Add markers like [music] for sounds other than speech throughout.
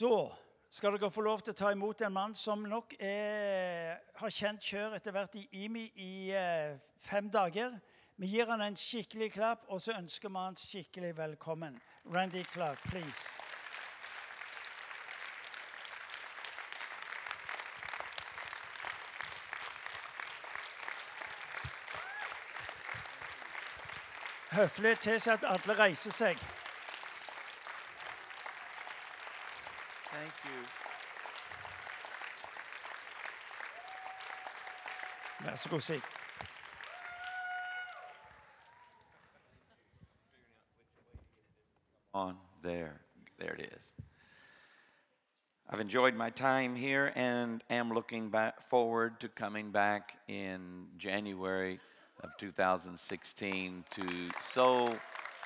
Så skal dere få lov til å ta imot en mann som nok er, har kjent kjør etter hvert i IMI i eh, fem dager. Vi gir han en skikkelig klapp, og så ønsker vi han skikkelig velkommen. Randy Clark, please. Høflig tilsier at alle reiser seg. Thank you. Vær så god, Sig. On there. There it is. I've enjoyed my time here and am looking back forward to coming back in January of 2016 to sow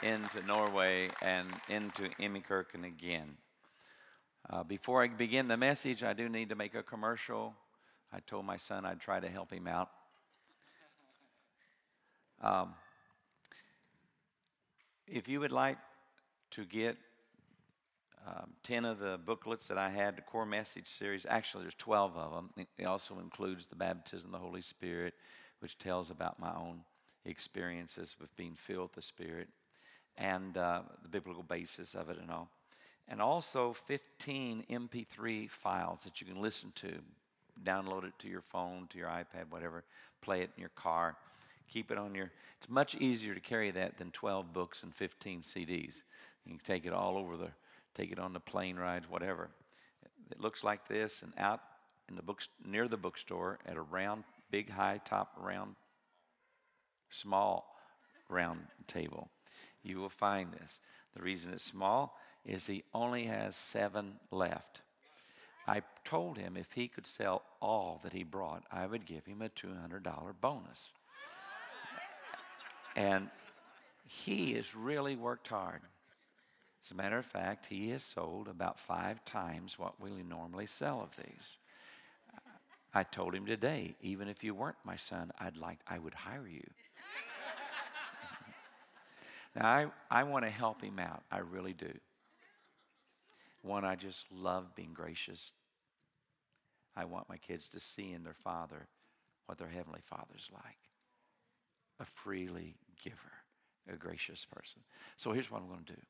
into Norway and into Imikirken again. Uh, before I begin the message, I do need to make a commercial. I told my son I'd try to help him out. Um, if you would like to get um, 10 of the booklets that I had, the core message series, actually, there's 12 of them. It- also includes the baptism of the Holy Spirit, which tells about my own experiences with being filled with the Spirit and uh, the biblical basis of it and all. And also 15 MP3 files that you can listen to. Download it to your phone, to your iPad, whatever. Play it in your car. Keep it on your. It's much easier to carry that than 12 books and 15 CDs. You can take it all over the, take it on the plane rides, whatever. It looks like this, and out in the books near the bookstore at a round, big, high top, round, small, round table, you will find this. The reason it's small is he only has seven left. I told him if he could sell all that he brought, I would give him a $200 bonus. And he has really worked hard. As a matter of fact, he has sold about five times what we normally sell of these. I told him today, even if you weren't my son, I'd like I would hire you. now I, I want to help him out. I really do. One, I just love being gracious. I want my kids to see in their father what their heavenly father's like. A freely giver, a gracious person. So here's what I'm going to do.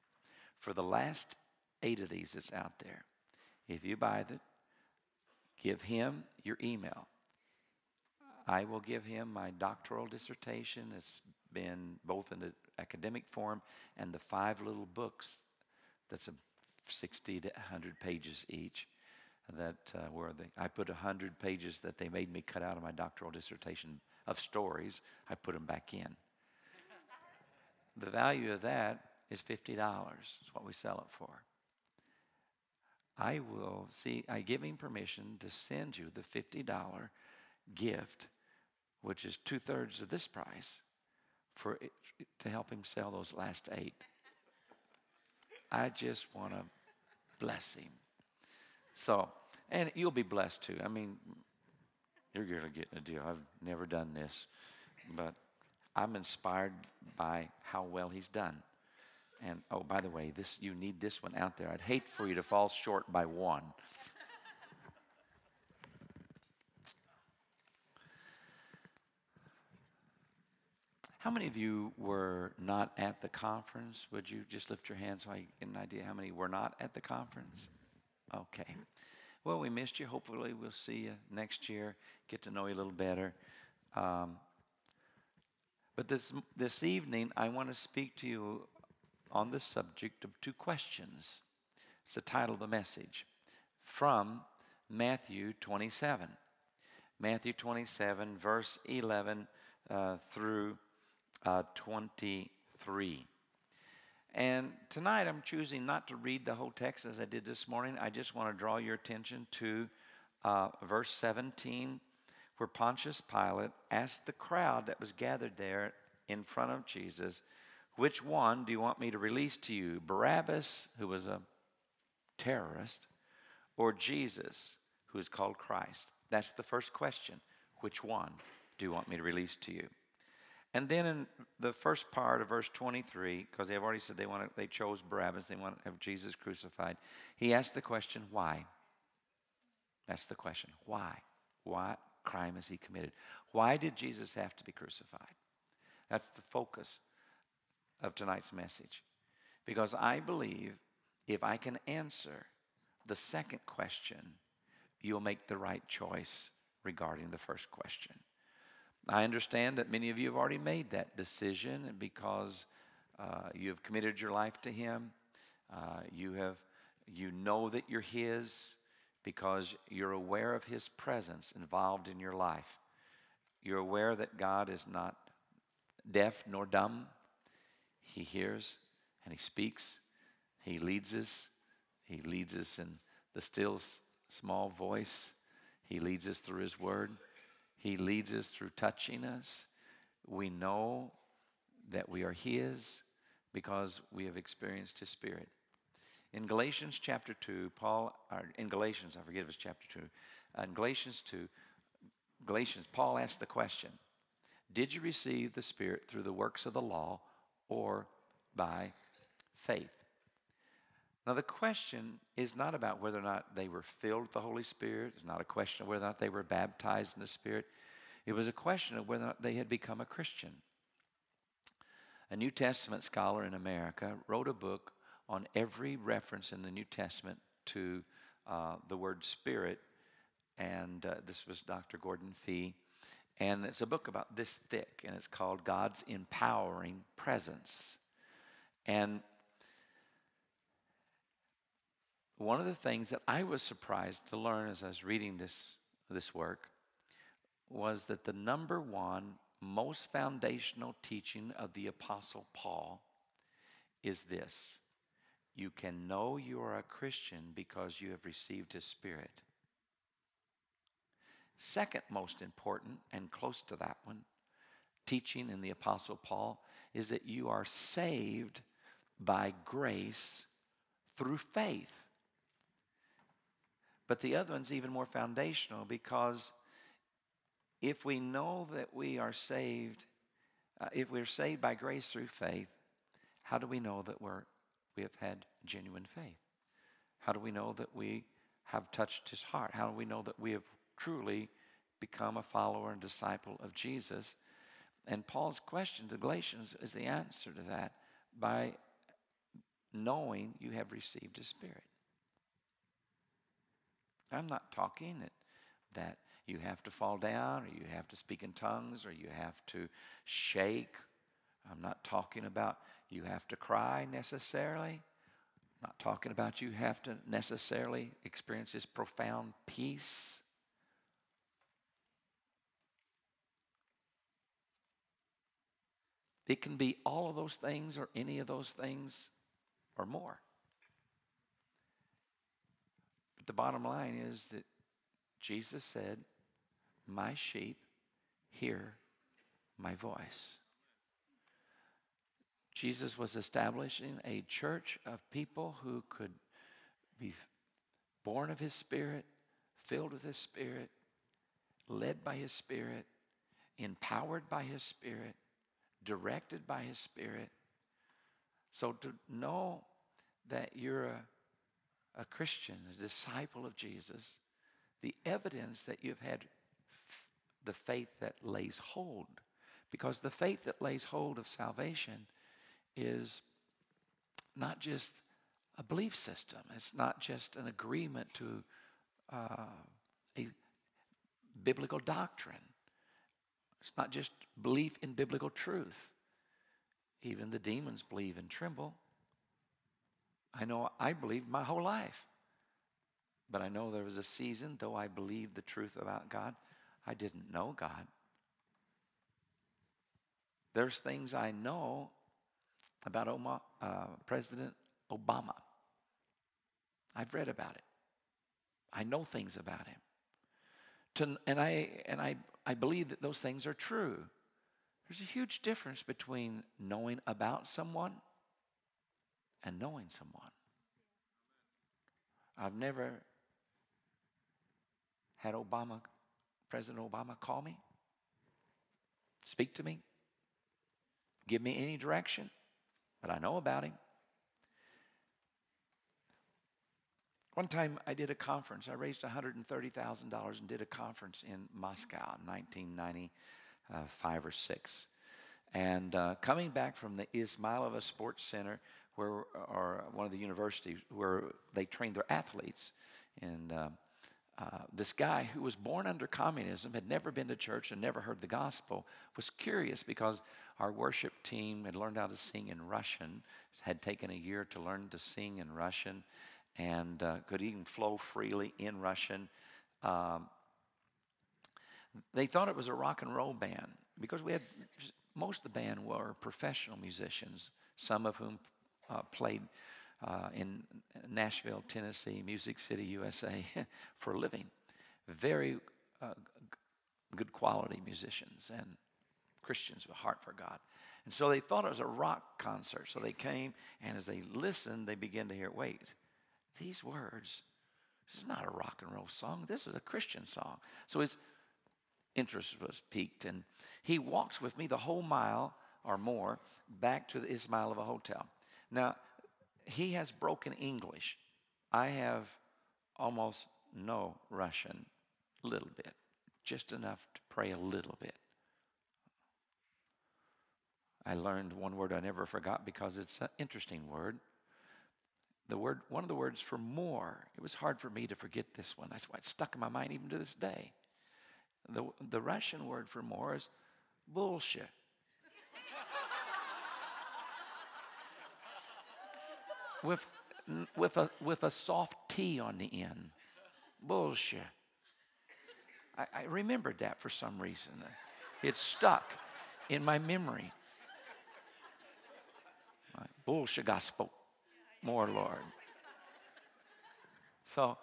For the last eight of these that's out there, if you buy it, give him your email. I will give him my doctoral dissertation. It's been both in the academic form and the five little books that's a 60 to 100 pages each that uh, were the, I put 100 pages that they made me cut out of my doctoral dissertation of stories. I put them back in. the value of that is $50. It's what we sell it for. I will see, I give him permission to send you the $50 gift, which is two thirds of this price, for it, to help him sell those last eight. I just want to bless him. So, and you'll be blessed too. I mean, you're going to get a deal. I've never done this, but I'm inspired by how well he's done. And oh, by the way, this you need this one out there. I'd hate for you to fall short by one. How many of you were not at the conference? Would you just lift your hand so I get an idea how many were not at the conference? Okay. Well, we missed you. Hopefully, we'll see you next year, get to know you a little better. Um, but this, this evening, I want to speak to you on the subject of two questions. It's the title of the message from Matthew 27. Matthew 27, verse 11 uh, through uh, 23. And tonight I'm choosing not to read the whole text as I did this morning. I just want to draw your attention to uh, verse 17, where Pontius Pilate asked the crowd that was gathered there in front of Jesus, Which one do you want me to release to you? Barabbas, who was a terrorist, or Jesus, who is called Christ? That's the first question. Which one do you want me to release to you? And then in the first part of verse 23, because they've already said they want to, they chose Barabbas, they want to have Jesus crucified. He asked the question, why? That's the question. Why? What crime has he committed? Why did Jesus have to be crucified? That's the focus of tonight's message. Because I believe if I can answer the second question, you'll make the right choice regarding the first question. I understand that many of you have already made that decision because uh, you have committed your life to Him. Uh, you have, you know that you're His because you're aware of His presence involved in your life. You're aware that God is not deaf nor dumb. He hears and He speaks. He leads us. He leads us in the still small voice. He leads us through His Word. He leads us through touching us. We know that we are His because we have experienced His Spirit. In Galatians chapter 2, Paul, in Galatians, I forget if it's chapter 2, uh, in Galatians 2, Galatians, Paul asked the question Did you receive the Spirit through the works of the law or by faith? Now, the question is not about whether or not they were filled with the Holy Spirit. It's not a question of whether or not they were baptized in the Spirit. It was a question of whether or not they had become a Christian. A New Testament scholar in America wrote a book on every reference in the New Testament to uh, the word Spirit, and uh, this was Dr. Gordon Fee. And it's a book about this thick, and it's called God's Empowering Presence. And one of the things that I was surprised to learn as I was reading this, this work was that the number one most foundational teaching of the Apostle Paul is this you can know you are a Christian because you have received His Spirit. Second most important, and close to that one, teaching in the Apostle Paul is that you are saved by grace through faith. But the other one's even more foundational because if we know that we are saved, uh, if we're saved by grace through faith, how do we know that we're, we have had genuine faith? How do we know that we have touched his heart? How do we know that we have truly become a follower and disciple of Jesus? And Paul's question to Galatians is the answer to that by knowing you have received his spirit. I'm not talking that, that you have to fall down or you have to speak in tongues or you have to shake. I'm not talking about you have to cry necessarily. I'm not talking about you have to necessarily experience this profound peace. It can be all of those things or any of those things or more. But the bottom line is that Jesus said, My sheep hear my voice. Jesus was establishing a church of people who could be born of his spirit, filled with his spirit, led by his spirit, empowered by his spirit, directed by his spirit. So to know that you're a a Christian, a disciple of Jesus, the evidence that you've had the faith that lays hold. Because the faith that lays hold of salvation is not just a belief system, it's not just an agreement to uh, a biblical doctrine, it's not just belief in biblical truth. Even the demons believe and tremble. I know I believed my whole life. But I know there was a season, though I believed the truth about God, I didn't know God. There's things I know about Oma, uh, President Obama. I've read about it. I know things about him. To, and I, and I, I believe that those things are true. There's a huge difference between knowing about someone and knowing someone. I've never had Obama, President Obama, call me, speak to me, give me any direction, but I know about him. One time I did a conference. I raised $130,000 and did a conference in Moscow in 1995 or 6. And uh, coming back from the Izmailova Sports Center, where, or one of the universities where they trained their athletes, and uh, uh, this guy who was born under communism, had never been to church and never heard the gospel, was curious because our worship team had learned how to sing in Russian, had taken a year to learn to sing in Russian, and uh, could even flow freely in Russian. Um, they thought it was a rock and roll band because we had most of the band were professional musicians, some of whom uh, played uh, in Nashville, Tennessee, Music City, USA, [laughs] for a living. Very uh, good quality musicians and Christians with a heart for God. And so they thought it was a rock concert. So they came, and as they listened, they began to hear wait, these words, this is not a rock and roll song. This is a Christian song. So his interest was piqued, and he walks with me the whole mile or more back to the Izmailova Hotel. Now, he has broken English. I have almost no Russian, a little bit, just enough to pray a little bit. I learned one word I never forgot because it's an interesting word. The word, one of the words for more. It was hard for me to forget this one. That's why it's stuck in my mind even to this day. The, the Russian word for more is bullshit. With, with, a, with a soft T on the end. Bullshit. I, I remembered that for some reason. It stuck in my memory. Bullshit gospel. More, Lord. So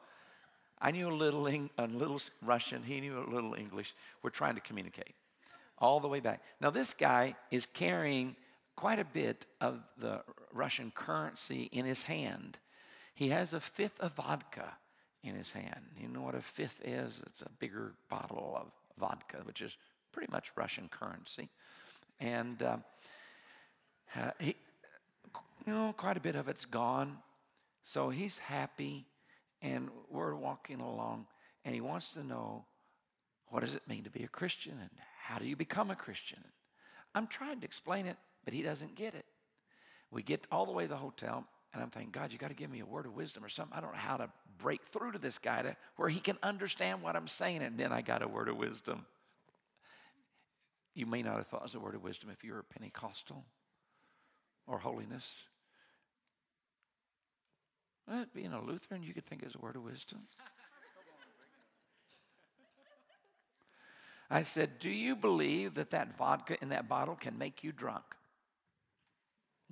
I knew a little, a little Russian. He knew a little English. We're trying to communicate all the way back. Now, this guy is carrying quite a bit of the Russian currency in his hand. He has a fifth of vodka in his hand. You know what a fifth is? It's a bigger bottle of vodka, which is pretty much Russian currency. And uh, uh, he, you know, quite a bit of it's gone. So he's happy, and we're walking along, and he wants to know what does it mean to be a Christian, and how do you become a Christian? I'm trying to explain it but he doesn't get it. We get all the way to the hotel, and I'm thinking, God, you got to give me a word of wisdom or something. I don't know how to break through to this guy to where he can understand what I'm saying. And then I got a word of wisdom. You may not have thought it was a word of wisdom if you were a Pentecostal or holiness. Being a Lutheran, you could think it was a word of wisdom. I said, Do you believe that that vodka in that bottle can make you drunk?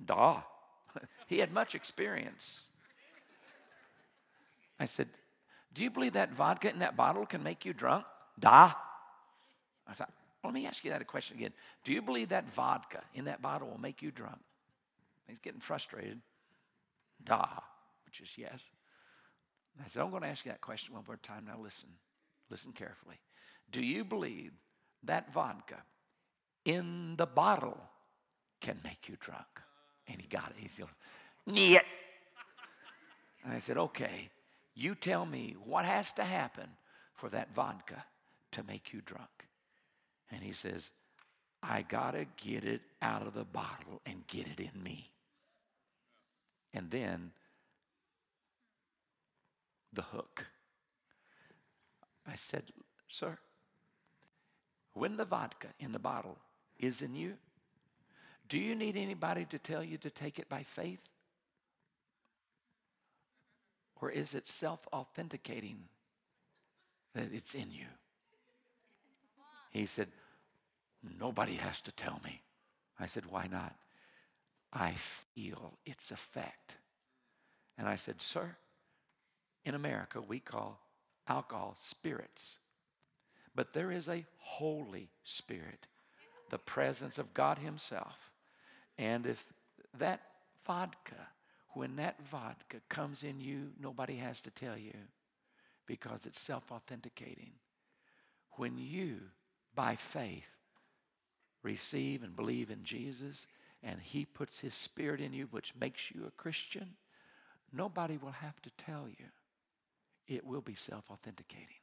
Da. [laughs] he had much experience. I said, Do you believe that vodka in that bottle can make you drunk? Da. I said, Let me ask you that a question again. Do you believe that vodka in that bottle will make you drunk? He's getting frustrated. Da, which is yes. I said, I'm going to ask you that question one more time. Now listen. Listen carefully. Do you believe that vodka in the bottle can make you drunk? And he got it. He goes, Niet. And I said, Okay, you tell me what has to happen for that vodka to make you drunk. And he says, I got to get it out of the bottle and get it in me. And then the hook. I said, Sir, when the vodka in the bottle is in you, do you need anybody to tell you to take it by faith? Or is it self authenticating that it's in you? He said, Nobody has to tell me. I said, Why not? I feel its effect. And I said, Sir, in America, we call alcohol spirits. But there is a Holy Spirit, the presence of God Himself and if that vodka, when that vodka comes in you, nobody has to tell you because it's self authenticating. When you, by faith, receive and believe in Jesus, and He puts His Spirit in you, which makes you a Christian, nobody will have to tell you. It will be self authenticating.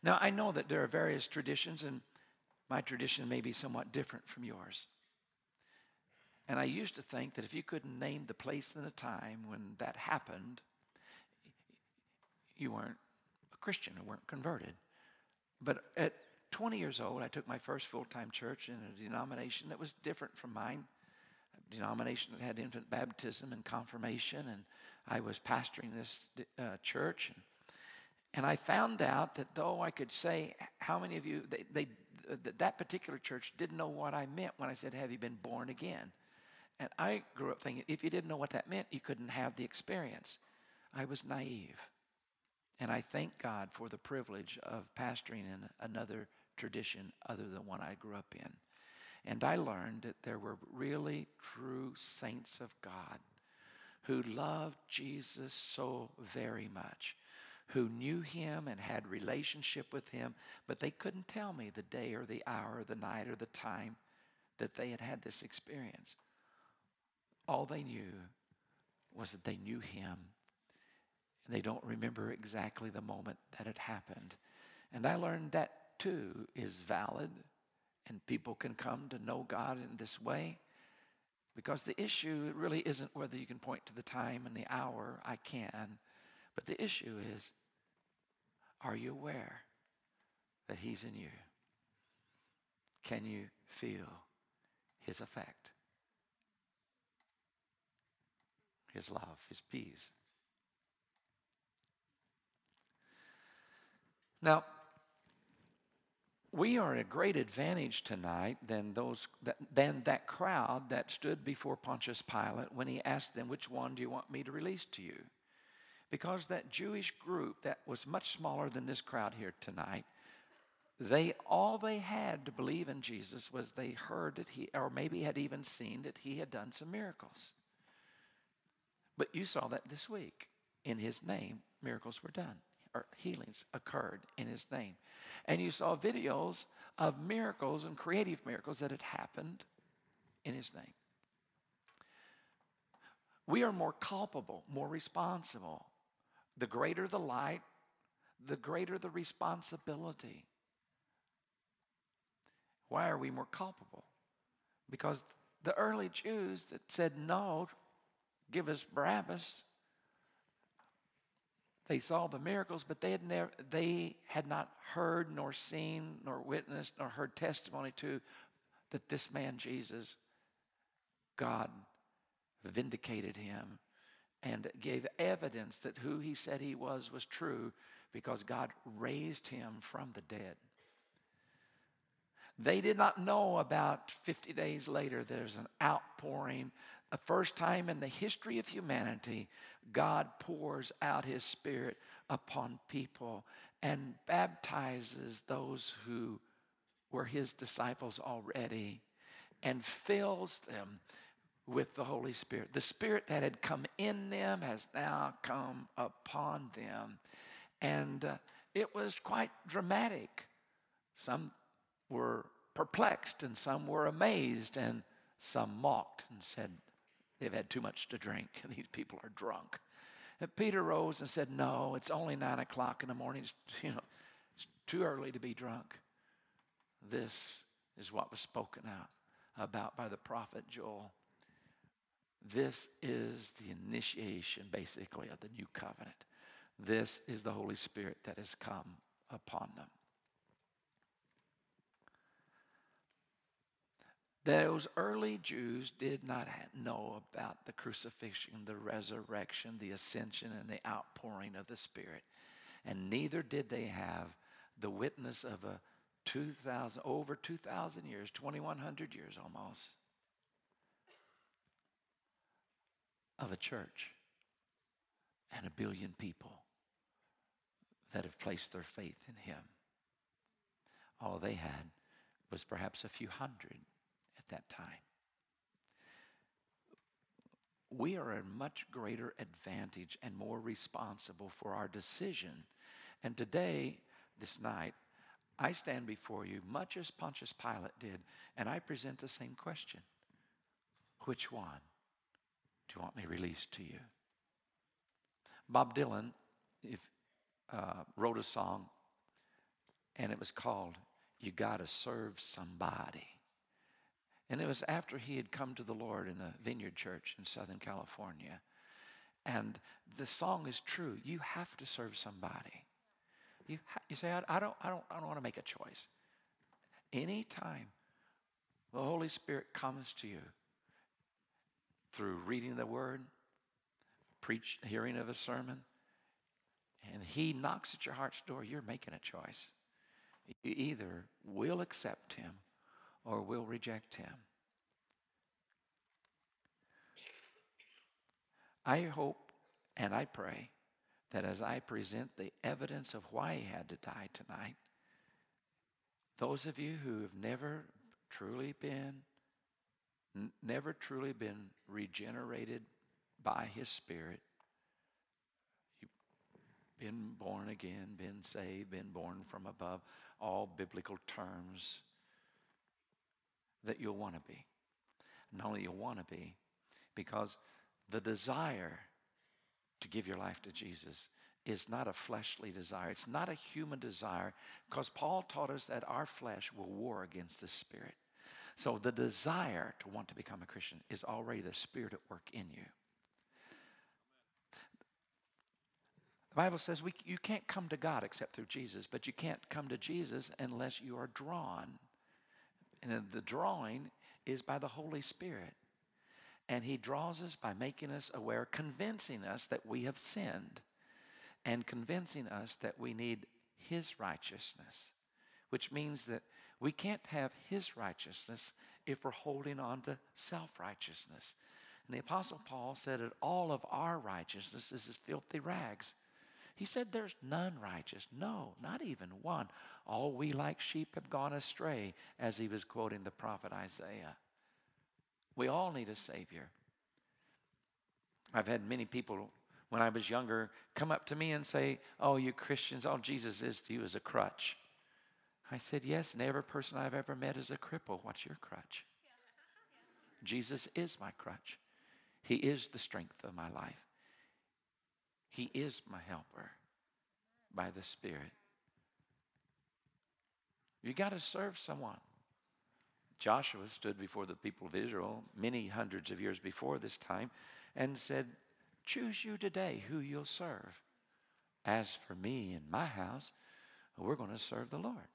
Now, I know that there are various traditions, and my tradition may be somewhat different from yours. And I used to think that if you couldn't name the place and the time when that happened, you weren't a Christian or weren't converted. But at 20 years old, I took my first full time church in a denomination that was different from mine, a denomination that had infant baptism and confirmation, and I was pastoring this uh, church. And, and I found out that though I could say, how many of you, they, they, that particular church didn't know what I meant when I said, Have you been born again? And I grew up thinking if you didn't know what that meant, you couldn't have the experience. I was naive. And I thank God for the privilege of pastoring in another tradition other than one I grew up in. And I learned that there were really true saints of God who loved Jesus so very much, who knew him and had relationship with him, but they couldn't tell me the day or the hour or the night or the time that they had had this experience. All they knew was that they knew him. And they don't remember exactly the moment that it happened. And I learned that too is valid and people can come to know God in this way. Because the issue really isn't whether you can point to the time and the hour, I can. But the issue is are you aware that He's in you? Can you feel His effect? His love, His peace. Now, we are at a great advantage tonight than those than that crowd that stood before Pontius Pilate when he asked them, "Which one do you want me to release to you?" Because that Jewish group that was much smaller than this crowd here tonight, they all they had to believe in Jesus was they heard that he, or maybe had even seen that he had done some miracles. But you saw that this week. In his name, miracles were done, or healings occurred in his name. And you saw videos of miracles and creative miracles that had happened in his name. We are more culpable, more responsible. The greater the light, the greater the responsibility. Why are we more culpable? Because the early Jews that said no give us Barabbas. They saw the miracles, but they had, never, they had not heard, nor seen, nor witnessed, nor heard testimony to that this man, Jesus, God vindicated him and gave evidence that who he said he was was true because God raised him from the dead. They did not know about 50 days later, there's an outpouring the first time in the history of humanity, God pours out his spirit upon people and baptizes those who were his disciples already and fills them with the Holy Spirit. The Spirit that had come in them has now come upon them. And uh, it was quite dramatic. Some were perplexed, and some were amazed, and some mocked and said, They've had too much to drink. [laughs] These people are drunk. And Peter rose and said, No, it's only nine o'clock in the morning. It's, [laughs] you know, it's too early to be drunk. This is what was spoken out about by the prophet Joel. This is the initiation, basically, of the new covenant. This is the Holy Spirit that has come upon them. Those early Jews did not know about the crucifixion, the resurrection, the ascension, and the outpouring of the Spirit. And neither did they have the witness of a 2,000, over 2,000 years, 2,100 years almost, of a church and a billion people that have placed their faith in Him. All they had was perhaps a few hundred at that time. We are a much greater advantage and more responsible for our decision. And today, this night, I stand before you much as Pontius Pilate did, and I present the same question Which one do you want me released to you? Bob Dylan if, uh, wrote a song, and it was called You Gotta Serve Somebody. And it was after he had come to the Lord in the Vineyard Church in Southern California. And the song is true. You have to serve somebody. You, ha- you say, I, I, don't, I, don't, I don't want to make a choice. Anytime the Holy Spirit comes to you through reading the Word, preach, hearing of a sermon, and He knocks at your heart's door, you're making a choice. You either will accept Him or will reject Him. I hope and I pray that as I present the evidence of why he had to die tonight, those of you who have never truly been, never truly been regenerated by his spirit, you've been born again, been saved, been born from above, all biblical terms, that you'll want to be. Not only you'll want to be, because the desire to give your life to Jesus is not a fleshly desire. It's not a human desire because Paul taught us that our flesh will war against the spirit. So the desire to want to become a Christian is already the spirit at work in you. The Bible says we, you can't come to God except through Jesus, but you can't come to Jesus unless you are drawn. And the drawing is by the Holy Spirit. And he draws us by making us aware, convincing us that we have sinned, and convincing us that we need his righteousness, which means that we can't have his righteousness if we're holding on to self righteousness. And the Apostle Paul said that all of our righteousness is as filthy rags. He said, There's none righteous. No, not even one. All we like sheep have gone astray, as he was quoting the prophet Isaiah. We all need a Savior. I've had many people when I was younger come up to me and say, Oh, you Christians, all Jesus is to you is a crutch. I said, Yes, and every person I've ever met is a cripple. What's your crutch? Jesus is my crutch. He is the strength of my life. He is my helper by the Spirit. You got to serve someone. Joshua stood before the people of Israel many hundreds of years before this time and said, Choose you today who you'll serve. As for me and my house, we're going to serve the Lord.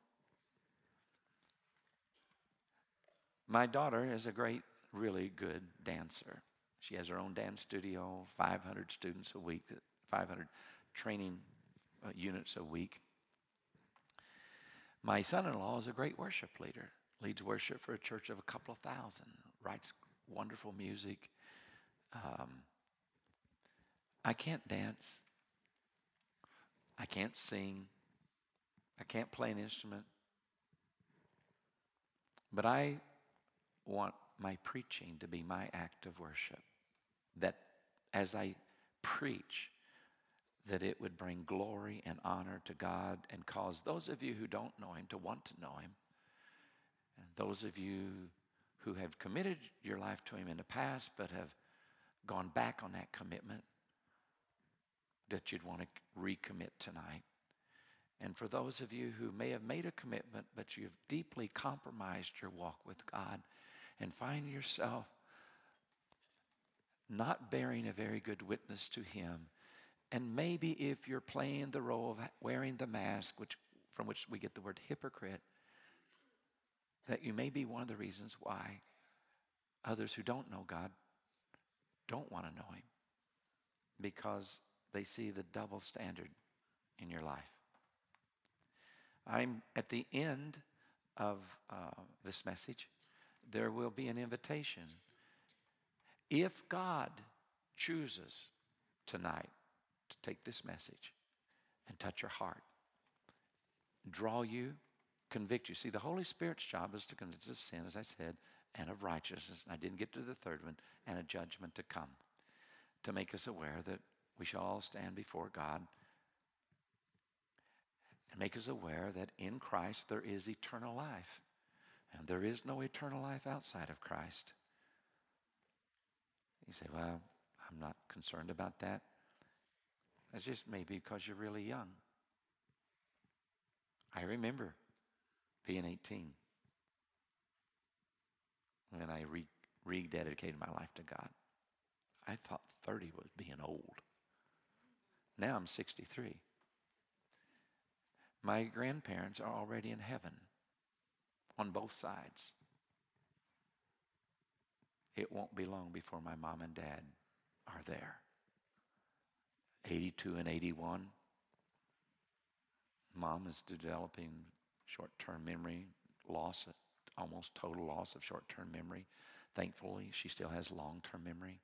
My daughter is a great, really good dancer. She has her own dance studio, 500 students a week, 500 training uh, units a week. My son in law is a great worship leader leads worship for a church of a couple of thousand, writes wonderful music. Um, I can't dance. I can't sing. I can't play an instrument. But I want my preaching to be my act of worship. That as I preach, that it would bring glory and honor to God and cause those of you who don't know Him to want to know Him and those of you who have committed your life to Him in the past but have gone back on that commitment, that you'd want to recommit tonight. And for those of you who may have made a commitment, but you've deeply compromised your walk with God and find yourself not bearing a very good witness to Him. And maybe if you're playing the role of wearing the mask, which, from which we get the word hypocrite, that you may be one of the reasons why others who don't know God don't want to know Him because they see the double standard in your life. I'm at the end of uh, this message. There will be an invitation. If God chooses tonight to take this message and touch your heart, draw you convict you. See, the Holy Spirit's job is to convince of sin, as I said, and of righteousness. And I didn't get to the third one, and a judgment to come, to make us aware that we shall all stand before God. and make us aware that in Christ there is eternal life. And there is no eternal life outside of Christ. You say, well, I'm not concerned about that. That's just maybe because you're really young. I remember being 18 when I re- rededicated my life to God. I thought 30 was being old. Now I'm 63. My grandparents are already in heaven on both sides. It won't be long before my mom and dad are there. 82 and 81. Mom is developing short term memory loss, almost total loss of short term memory. Thankfully, she still has long term memory.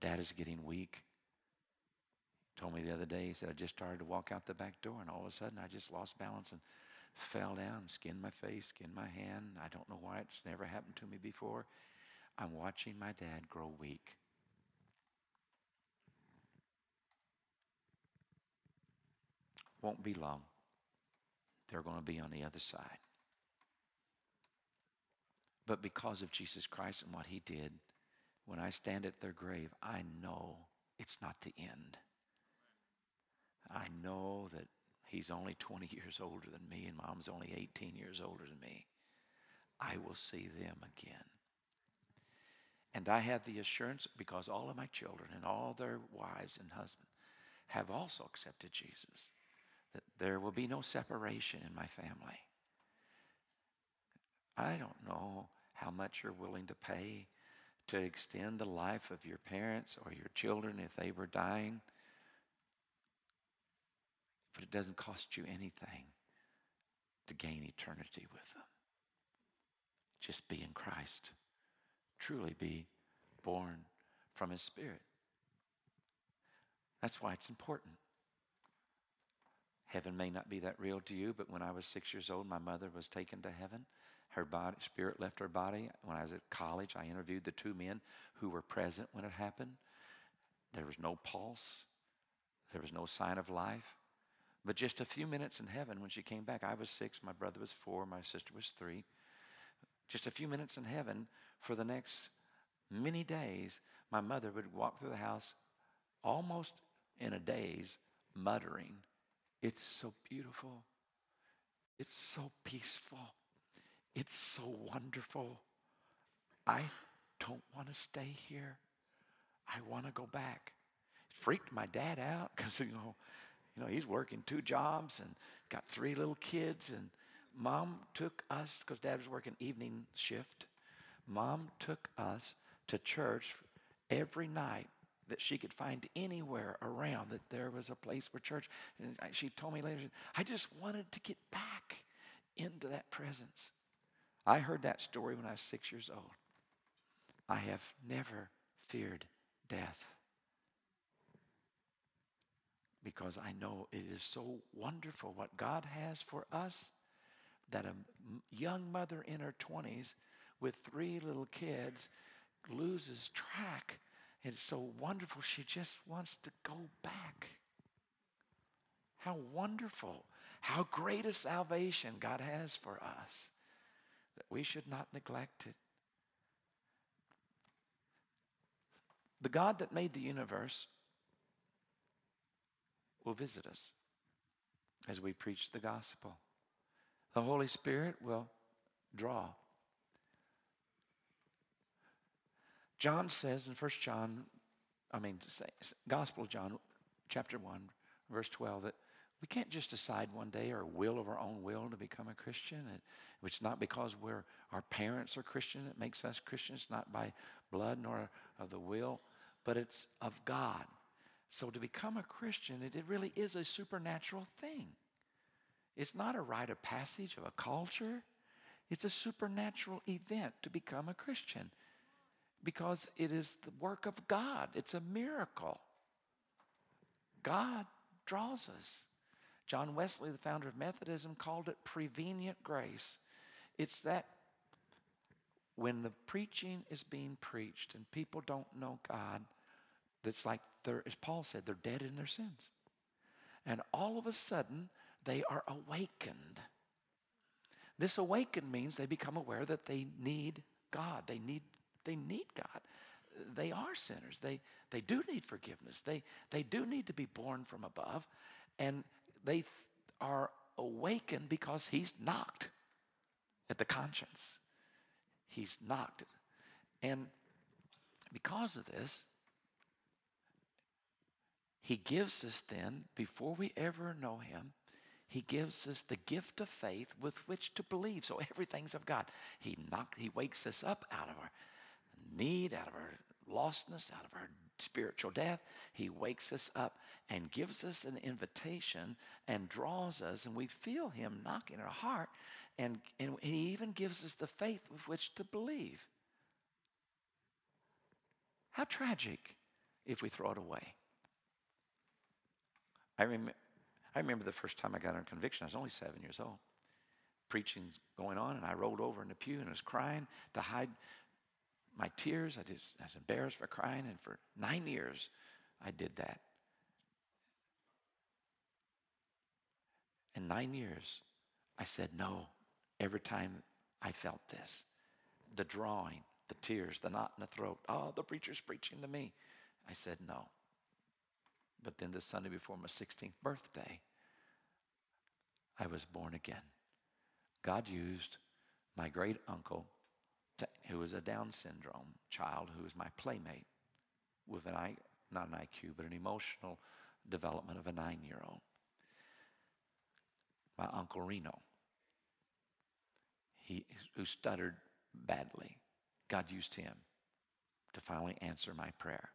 Dad is getting weak. Told me the other day, he said, I just started to walk out the back door, and all of a sudden I just lost balance and fell down, skinned my face, skinned my hand. I don't know why it's never happened to me before. I'm watching my dad grow weak. Won't be long. They're going to be on the other side. But because of Jesus Christ and what he did, when I stand at their grave, I know it's not the end. I know that he's only 20 years older than me and mom's only 18 years older than me. I will see them again. And I have the assurance because all of my children and all their wives and husbands have also accepted Jesus that there will be no separation in my family. I don't know how much you're willing to pay to extend the life of your parents or your children if they were dying, but it doesn't cost you anything to gain eternity with them. Just be in Christ. Truly be born from His Spirit. That's why it's important. Heaven may not be that real to you, but when I was six years old, my mother was taken to heaven. Her body, spirit left her body. When I was at college, I interviewed the two men who were present when it happened. There was no pulse, there was no sign of life. But just a few minutes in heaven, when she came back, I was six, my brother was four, my sister was three. Just a few minutes in heaven, for the next many days, my mother would walk through the house almost in a daze, muttering, It's so beautiful. It's so peaceful. It's so wonderful. I don't want to stay here. I want to go back. It freaked my dad out because, you know, you know, he's working two jobs and got three little kids. And mom took us, because dad was working evening shift, mom took us to church every night that she could find anywhere around that there was a place for church. And she told me later, I just wanted to get back into that presence. I heard that story when I was six years old. I have never feared death because I know it is so wonderful what God has for us that a young mother in her 20s with three little kids loses track. It's so wonderful. She just wants to go back. How wonderful. How great a salvation God has for us that we should not neglect it. The God that made the universe will visit us as we preach the gospel. The Holy Spirit will draw. John says in 1 John, I mean, Gospel of John, chapter 1, verse 12, that we can't just decide one day or will of our own will to become a Christian. It, it's not because we're, our parents are Christian that makes us Christians, not by blood nor of the will, but it's of God. So to become a Christian, it, it really is a supernatural thing. It's not a rite of passage of a culture. It's a supernatural event to become a Christian because it is the work of God. It's a miracle. God draws us. John Wesley, the founder of Methodism, called it prevenient grace. It's that when the preaching is being preached and people don't know God, that's like, as Paul said, they're dead in their sins. And all of a sudden, they are awakened. This awakened means they become aware that they need God. They need, they need God. They are sinners. They, they do need forgiveness. They, they do need to be born from above. And they are awakened because He's knocked at the conscience. He's knocked. And because of this, He gives us then, before we ever know Him, he gives us the gift of faith with which to believe. So everything's of God. He knock, He wakes us up out of our need, out of our lostness, out of our spiritual death. He wakes us up and gives us an invitation and draws us, and we feel Him knocking our heart, and, and He even gives us the faith with which to believe. How tragic if we throw it away. I remember I remember the first time I got under conviction, I was only seven years old. Preaching's going on, and I rolled over in the pew and was crying to hide my tears. I, just, I was embarrassed for crying, and for nine years, I did that. In nine years, I said no every time I felt this the drawing, the tears, the knot in the throat. Oh, the preacher's preaching to me. I said no. But then the Sunday before my 16th birthday, I was born again. God used my great uncle, to, who was a Down syndrome child, who was my playmate, with an I, not an IQ, but an emotional development of a nine year old. My uncle Reno, he, who stuttered badly. God used him to finally answer my prayer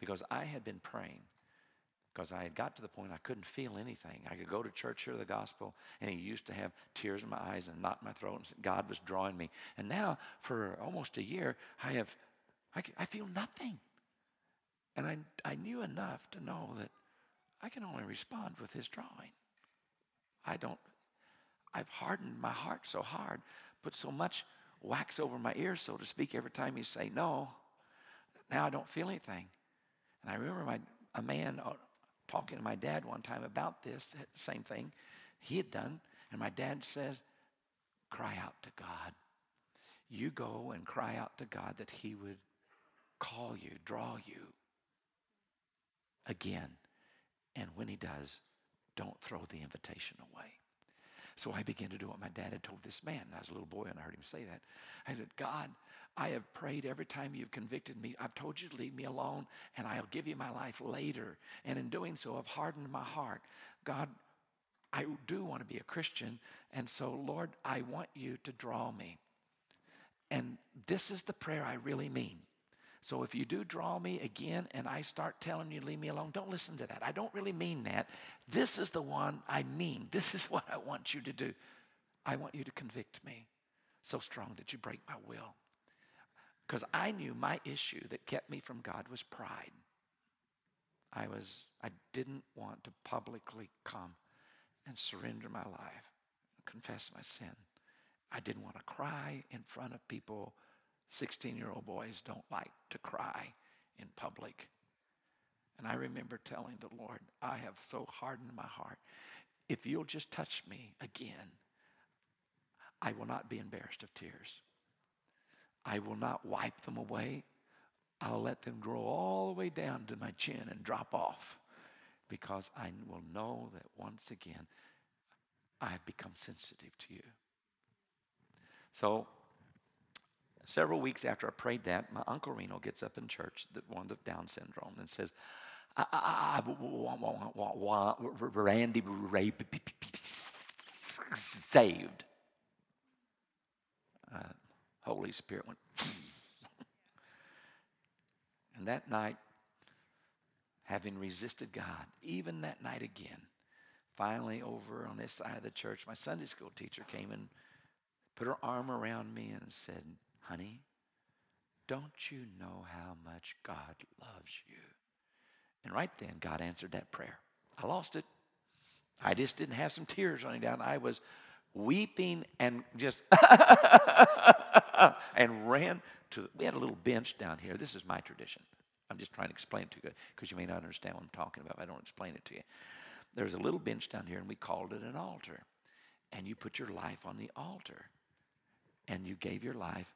because I had been praying because I had got to the point I couldn't feel anything. I could go to church, hear the gospel, and he used to have tears in my eyes and knot in my throat, and God was drawing me. And now, for almost a year, I have, I, I feel nothing. And I, I knew enough to know that I can only respond with his drawing. I don't, I've hardened my heart so hard, put so much wax over my ears, so to speak, every time you say no. Now I don't feel anything. And I remember my, a man uh, talking to my dad one time about this, eh, same thing he had done. And my dad says, Cry out to God. You go and cry out to God that He would call you, draw you again. And when He does, don't throw the invitation away. So I began to do what my dad had told this man. I was a little boy and I heard him say that. I said, God, I have prayed every time you've convicted me. I've told you to leave me alone and I'll give you my life later. And in doing so, I've hardened my heart. God, I do want to be a Christian. And so, Lord, I want you to draw me. And this is the prayer I really mean. So if you do draw me again and I start telling you leave me alone, don't listen to that. I don't really mean that. This is the one I mean. [laughs] This is what I want you to do. I want you to convict me so strong that you break my will. Because I knew my issue that kept me from God was pride. I was I didn't want to publicly come and surrender my life, confess my sin. I didn't want to cry in front of people 16 year old boys don't like to cry in public. And I remember telling the Lord, I have so hardened my heart. If you'll just touch me again, I will not be embarrassed of tears. I will not wipe them away. I'll let them grow all the way down to my chin and drop off because I will know that once again I have become sensitive to you. So Several weeks after I prayed that, my uncle Reno gets up in church, the one with Down syndrome, and says, I, I, I, Randy Ray saved. Uh, Holy Spirit went. [clears throat] and that night, having resisted God, even that night again, finally over on this side of the church, my Sunday school teacher came and put her arm around me and said, honey, don't you know how much God loves you? And right then, God answered that prayer. I lost it. I just didn't have some tears running down. I was weeping and just [laughs] and ran to we had a little bench down here this is my tradition i'm just trying to explain it to you because you may not understand what i'm talking about i don't explain it to you there's a little bench down here, and we called it an altar. And you put your life on the altar. And you gave your life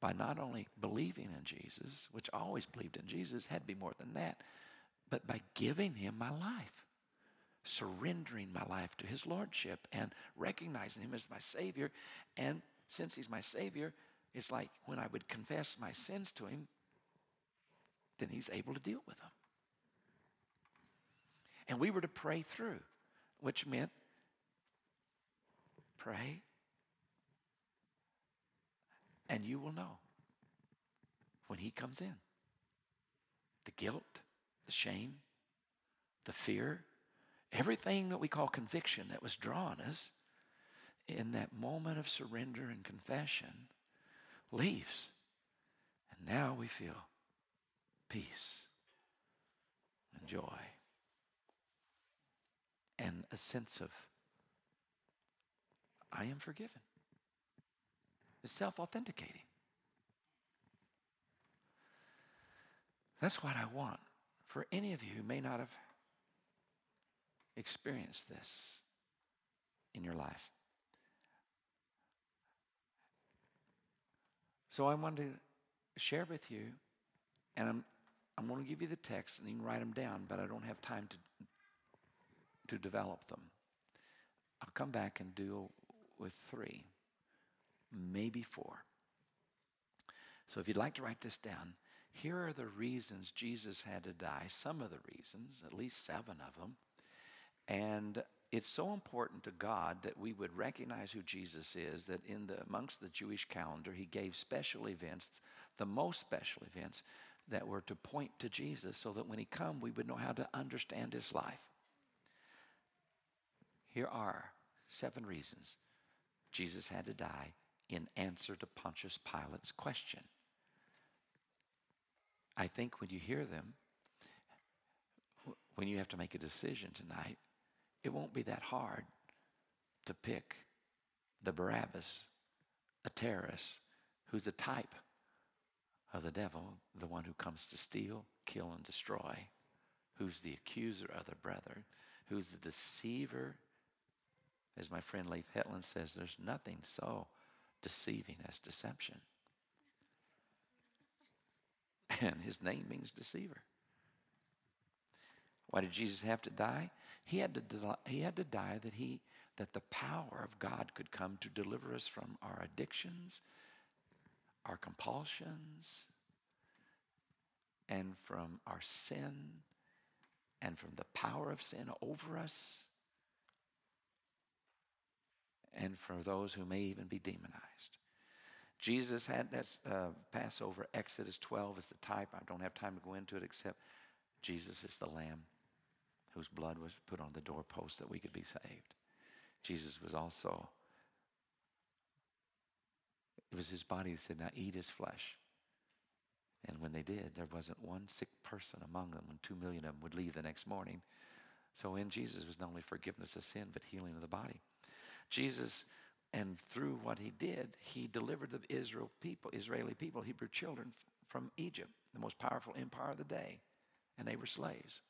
by not only believing in Jesus, which I always believed in Jesus, had to be more than that, but by giving him my life, surrendering my life to his lordship and recognizing him as my Savior. And since he's my Savior, it's like when I would confess my sins to him, then he's able to deal with them. And we were to pray through, which meant pray, and you will know when he comes in. The guilt, the shame, the fear, everything that we call conviction that was drawn us in that moment of surrender and confession leaves. And now we feel peace and joy and a sense of, I am forgiven. It's self authenticating. That's what I want for any of you who may not have experienced this in your life. So I want to share with you, and I'm, I'm going to give you the text, and you can write them down, but I don't have time to to develop them. I'll come back and deal with three, maybe four. So if you'd like to write this down, here are the reasons Jesus had to die, some of the reasons, at least seven of them. And it's so important to God that we would recognize who Jesus is that in the amongst the Jewish calendar he gave special events, the most special events that were to point to Jesus so that when he come we would know how to understand his life. Here are seven reasons Jesus had to die in answer to Pontius Pilate's question. I think when you hear them, when you have to make a decision tonight, it won't be that hard to pick the Barabbas, a terrorist who's a type of the devil, the one who comes to steal, kill, and destroy, who's the accuser of the brethren, who's the deceiver as my friend Leif Hetland says, there's nothing so deceiving as deception. [laughs] And his name means deceiver. Why did Jesus have to die? He had to, he had to die that, he, that the power of God could come to deliver us from our addictions, our compulsions, and from our sin, and from the power of sin over us and for those who may even be demonized. Jesus had that uh, Passover, Exodus 12 is the type. I don't have time to go into it except Jesus is the lamb whose blood was put on the doorpost that we could be saved. Jesus was also, it was his body that said, Now eat his flesh. And when they did, there wasn't one sick person among them when two million of them would leave the next morning. So in Jesus was not only forgiveness of sin, but healing of the body. Jesus, and through what he did, he delivered the Israel people, Israeli people, Hebrew children from Egypt, the most powerful empire of the day, and they were slaves.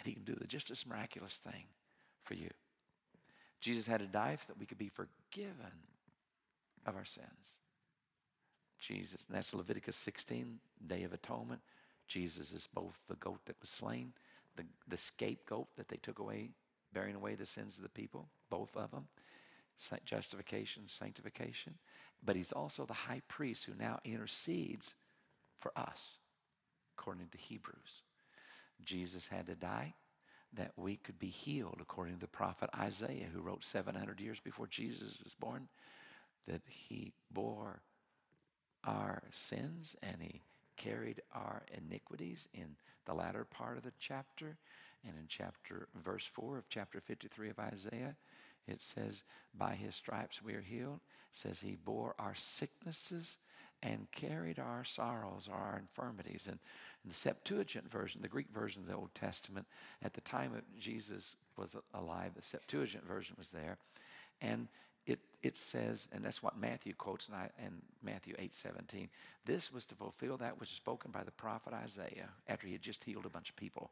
And he can do the just as miraculous thing for you. Jesus had to die so that we could be forgiven of our sins. Jesus, and that's Leviticus 16, Day of Atonement. Jesus is both the goat that was slain, the, the scapegoat that they took away, bearing away the sins of the people, both of them justification, sanctification, but he's also the high priest who now intercedes for us, according to Hebrews. Jesus had to die that we could be healed, according to the prophet Isaiah, who wrote 700 years before Jesus was born, that he bore our sins and he carried our iniquities in the latter part of the chapter and in chapter verse 4 of chapter 53 of Isaiah it says, By his stripes we are healed. It says, He bore our sicknesses and carried our sorrows or our infirmities. And in the Septuagint version, the Greek version of the Old Testament, at the time of Jesus was alive, the Septuagint version was there. And it, it says, and that's what Matthew quotes in, in Matthew 8 17. This was to fulfill that which is spoken by the prophet Isaiah after he had just healed a bunch of people.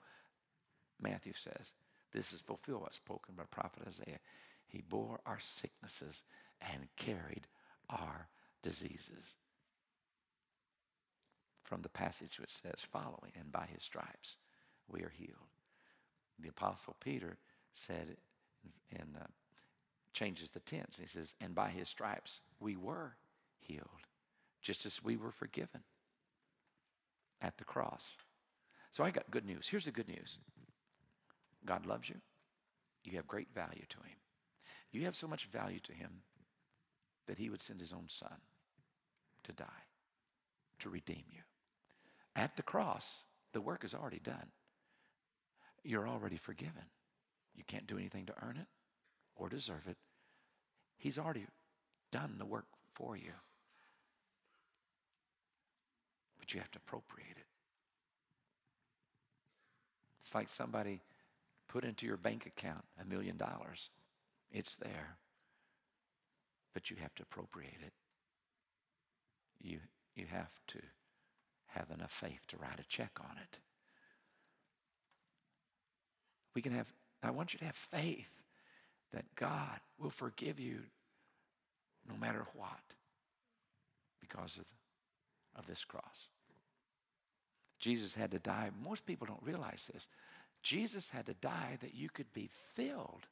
Matthew says, This is fulfilled what's spoken by prophet Isaiah. He bore our sicknesses and carried our diseases. From the passage which says following, and by his stripes we are healed. The apostle Peter said, and uh, changes the tense. He says, and by his stripes we were healed, just as we were forgiven at the cross. So I got good news. Here's the good news God loves you. You have great value to him. You have so much value to him that he would send his own son to die, to redeem you. At the cross, the work is already done. You're already forgiven. You can't do anything to earn it or deserve it. He's already done the work for you. But you have to appropriate it. It's like somebody put into your bank account a million dollars. It's there. But you have to appropriate it. You, you have to have enough faith to write a check on it. We can have, I want you to have faith that God will forgive you no matter what because of, of this cross. Jesus had to die. Most people don't realize this. Jesus had to die that you could be filled,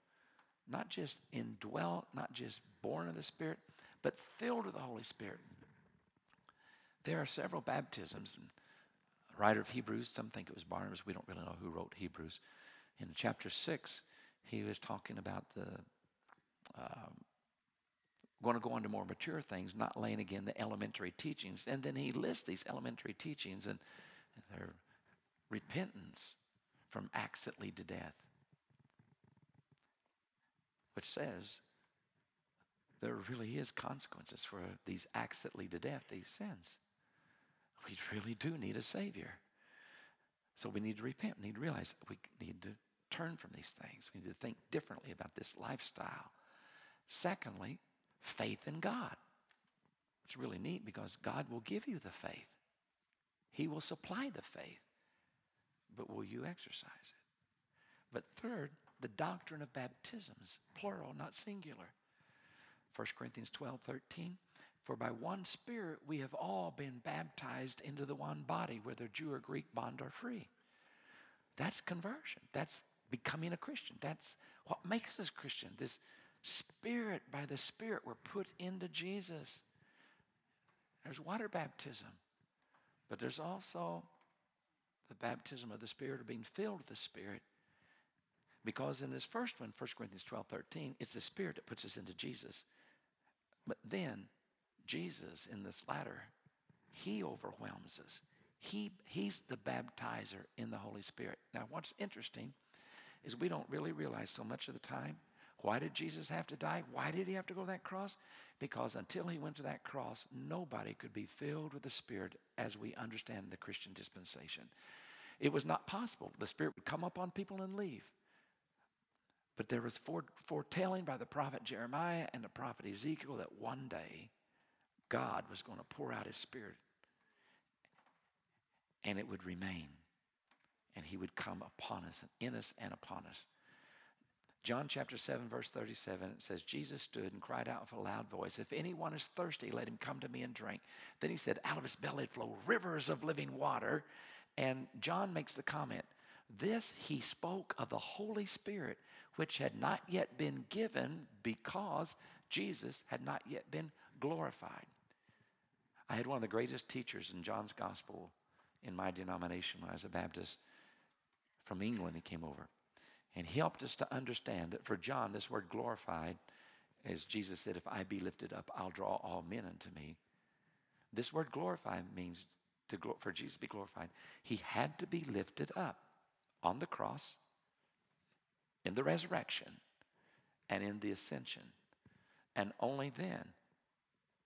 not just indwelt, not just born of the Spirit, but filled with the Holy Spirit. There are several baptisms. The writer of Hebrews, some think it was Barnabas, we don't really know who wrote Hebrews. In chapter 6, he was talking about the um, going to go into more mature things, not laying again the elementary teachings. And then he lists these elementary teachings and their repentance from acts that lead to death, which says there really is consequences for these acts that lead to death, these sins. We really do need a Savior. So we need to repent. We need to realize we need to turn from these things. We need to think differently about this lifestyle. Secondly, faith in God. It's really neat because God will give you the faith. He will supply the faith. But will you exercise it? But third, the doctrine of baptisms, plural, not singular. 1 Corinthians 12, 13. For by one Spirit we have all been baptized into the one body, whether Jew or Greek, bond or free. That's conversion. That's becoming a Christian. That's what makes us Christian. This Spirit, by the Spirit, we're put into Jesus. There's water baptism, but there's also the baptism of the Spirit or being filled with the Spirit. Because in this first one, 1 Corinthians 12 13, it's the Spirit that puts us into Jesus. But then, Jesus in this latter, He overwhelms us. He, he's the baptizer in the Holy Spirit. Now, what's interesting is we don't really realize so much of the time why did Jesus have to die? Why did he have to go to that cross? Because until he went to that cross, nobody could be filled with the Spirit as we understand the Christian dispensation. It was not possible. The Spirit would come upon people and leave. But there was foretelling by the prophet Jeremiah and the prophet Ezekiel that one day God was going to pour out his Spirit and it would remain and he would come upon us and in us and upon us. John chapter 7, verse 37, it says, Jesus stood and cried out with a loud voice, If anyone is thirsty, let him come to me and drink. Then he said, Out of his belly flow rivers of living water. And John makes the comment, This he spoke of the Holy Spirit, which had not yet been given because Jesus had not yet been glorified. I had one of the greatest teachers in John's gospel in my denomination when I was a Baptist from England. He came over. And he helped us to understand that for John, this word glorified, as Jesus said, if I be lifted up, I'll draw all men unto me. This word glorified means to for Jesus to be glorified. He had to be lifted up on the cross, in the resurrection, and in the ascension. And only then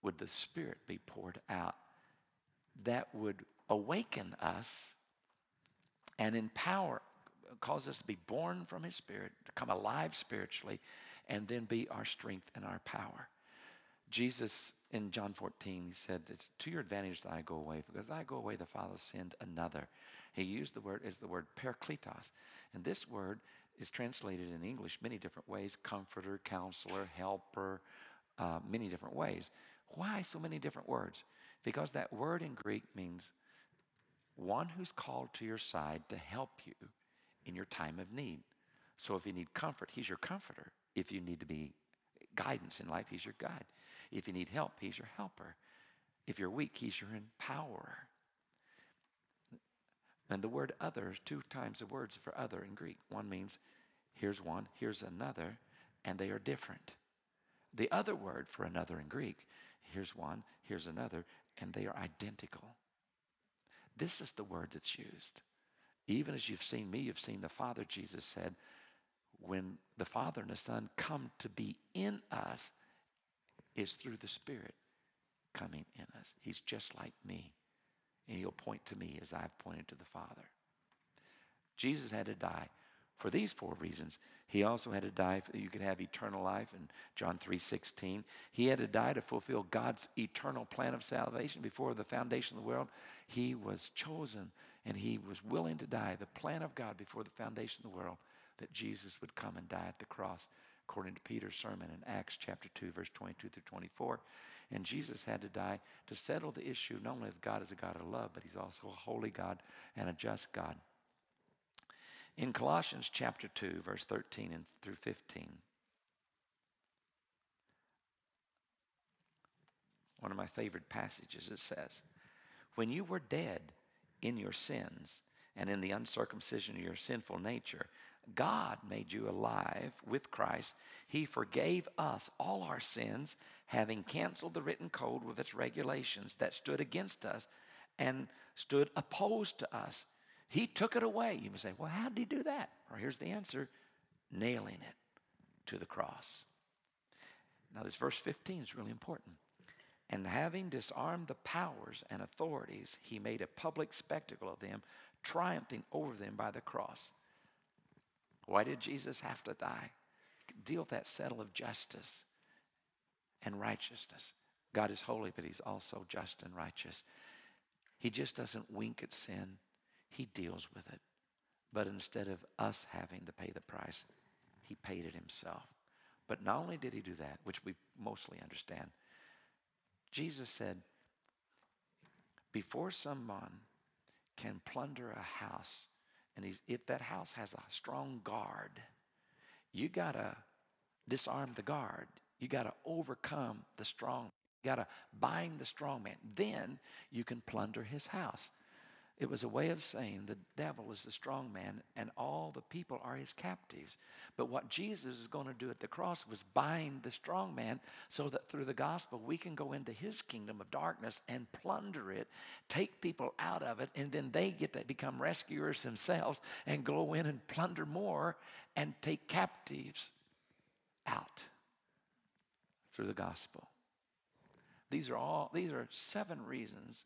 would the Spirit be poured out that would awaken us and empower cause us to be born from His Spirit, to come alive spiritually, and then be our strength and our power. Jesus in John 14, he said, It's to your advantage that I go away, because I go away, the Father send another. He used the word as the word parakletos. And this word is translated in English many different ways comforter, counselor, helper, uh, many different ways. Why so many different words? Because that word in Greek means one who's called to your side to help you in your time of need. So if you need comfort, he's your comforter. If you need to be guidance in life, he's your guide. If you need help, he's your helper. If you're weak, he's your empowerer. And the word other two times the words for other in Greek. One means here's one, here's another, and they are different. The other word for another in Greek, here's one, here's another, and they are identical. This is the word that's used. Even as you've seen me, you've seen the Father, Jesus said, when the Father and the Son come to be in us, is through the Spirit coming in us. He's just like me. And he'll point to me as I've pointed to the Father. Jesus had to die for these four reasons. He also had to die so you could have eternal life in John 3:16. He had to die to fulfill God's eternal plan of salvation before the foundation of the world. He was chosen and he was willing to die, the plan of God before the foundation of the world, that Jesus would come and die at the cross, according to Peter's sermon in Acts chapter 2, verse 22 through 24. And Jesus had to die to settle the issue not only of God as a God of love, but he's also a holy God and a just God. In Colossians chapter 2, verse 13 and through 15, one of my favorite passages, it says, When you were dead in your sins and in the uncircumcision of your sinful nature, God made you alive with Christ. He forgave us all our sins, having canceled the written code with its regulations that stood against us and stood opposed to us. He took it away. You may say, well, how did he do that? Well, here's the answer nailing it to the cross. Now, this verse 15 is really important. And having disarmed the powers and authorities, he made a public spectacle of them, triumphing over them by the cross. Why did Jesus have to die? Deal with that settle of justice and righteousness. God is holy, but he's also just and righteous. He just doesn't wink at sin, he deals with it. But instead of us having to pay the price, he paid it himself. But not only did he do that, which we mostly understand, Jesus said, before someone can plunder a house, and if that house has a strong guard, you got to disarm the guard. You got to overcome the strong. You got to bind the strong man. Then you can plunder his house. It was a way of saying the devil is the strong man and all the people are his captives. But what Jesus is going to do at the cross was bind the strong man so that through the gospel we can go into his kingdom of darkness and plunder it, take people out of it, and then they get to become rescuers themselves and go in and plunder more and take captives out through the gospel. These are all these are seven reasons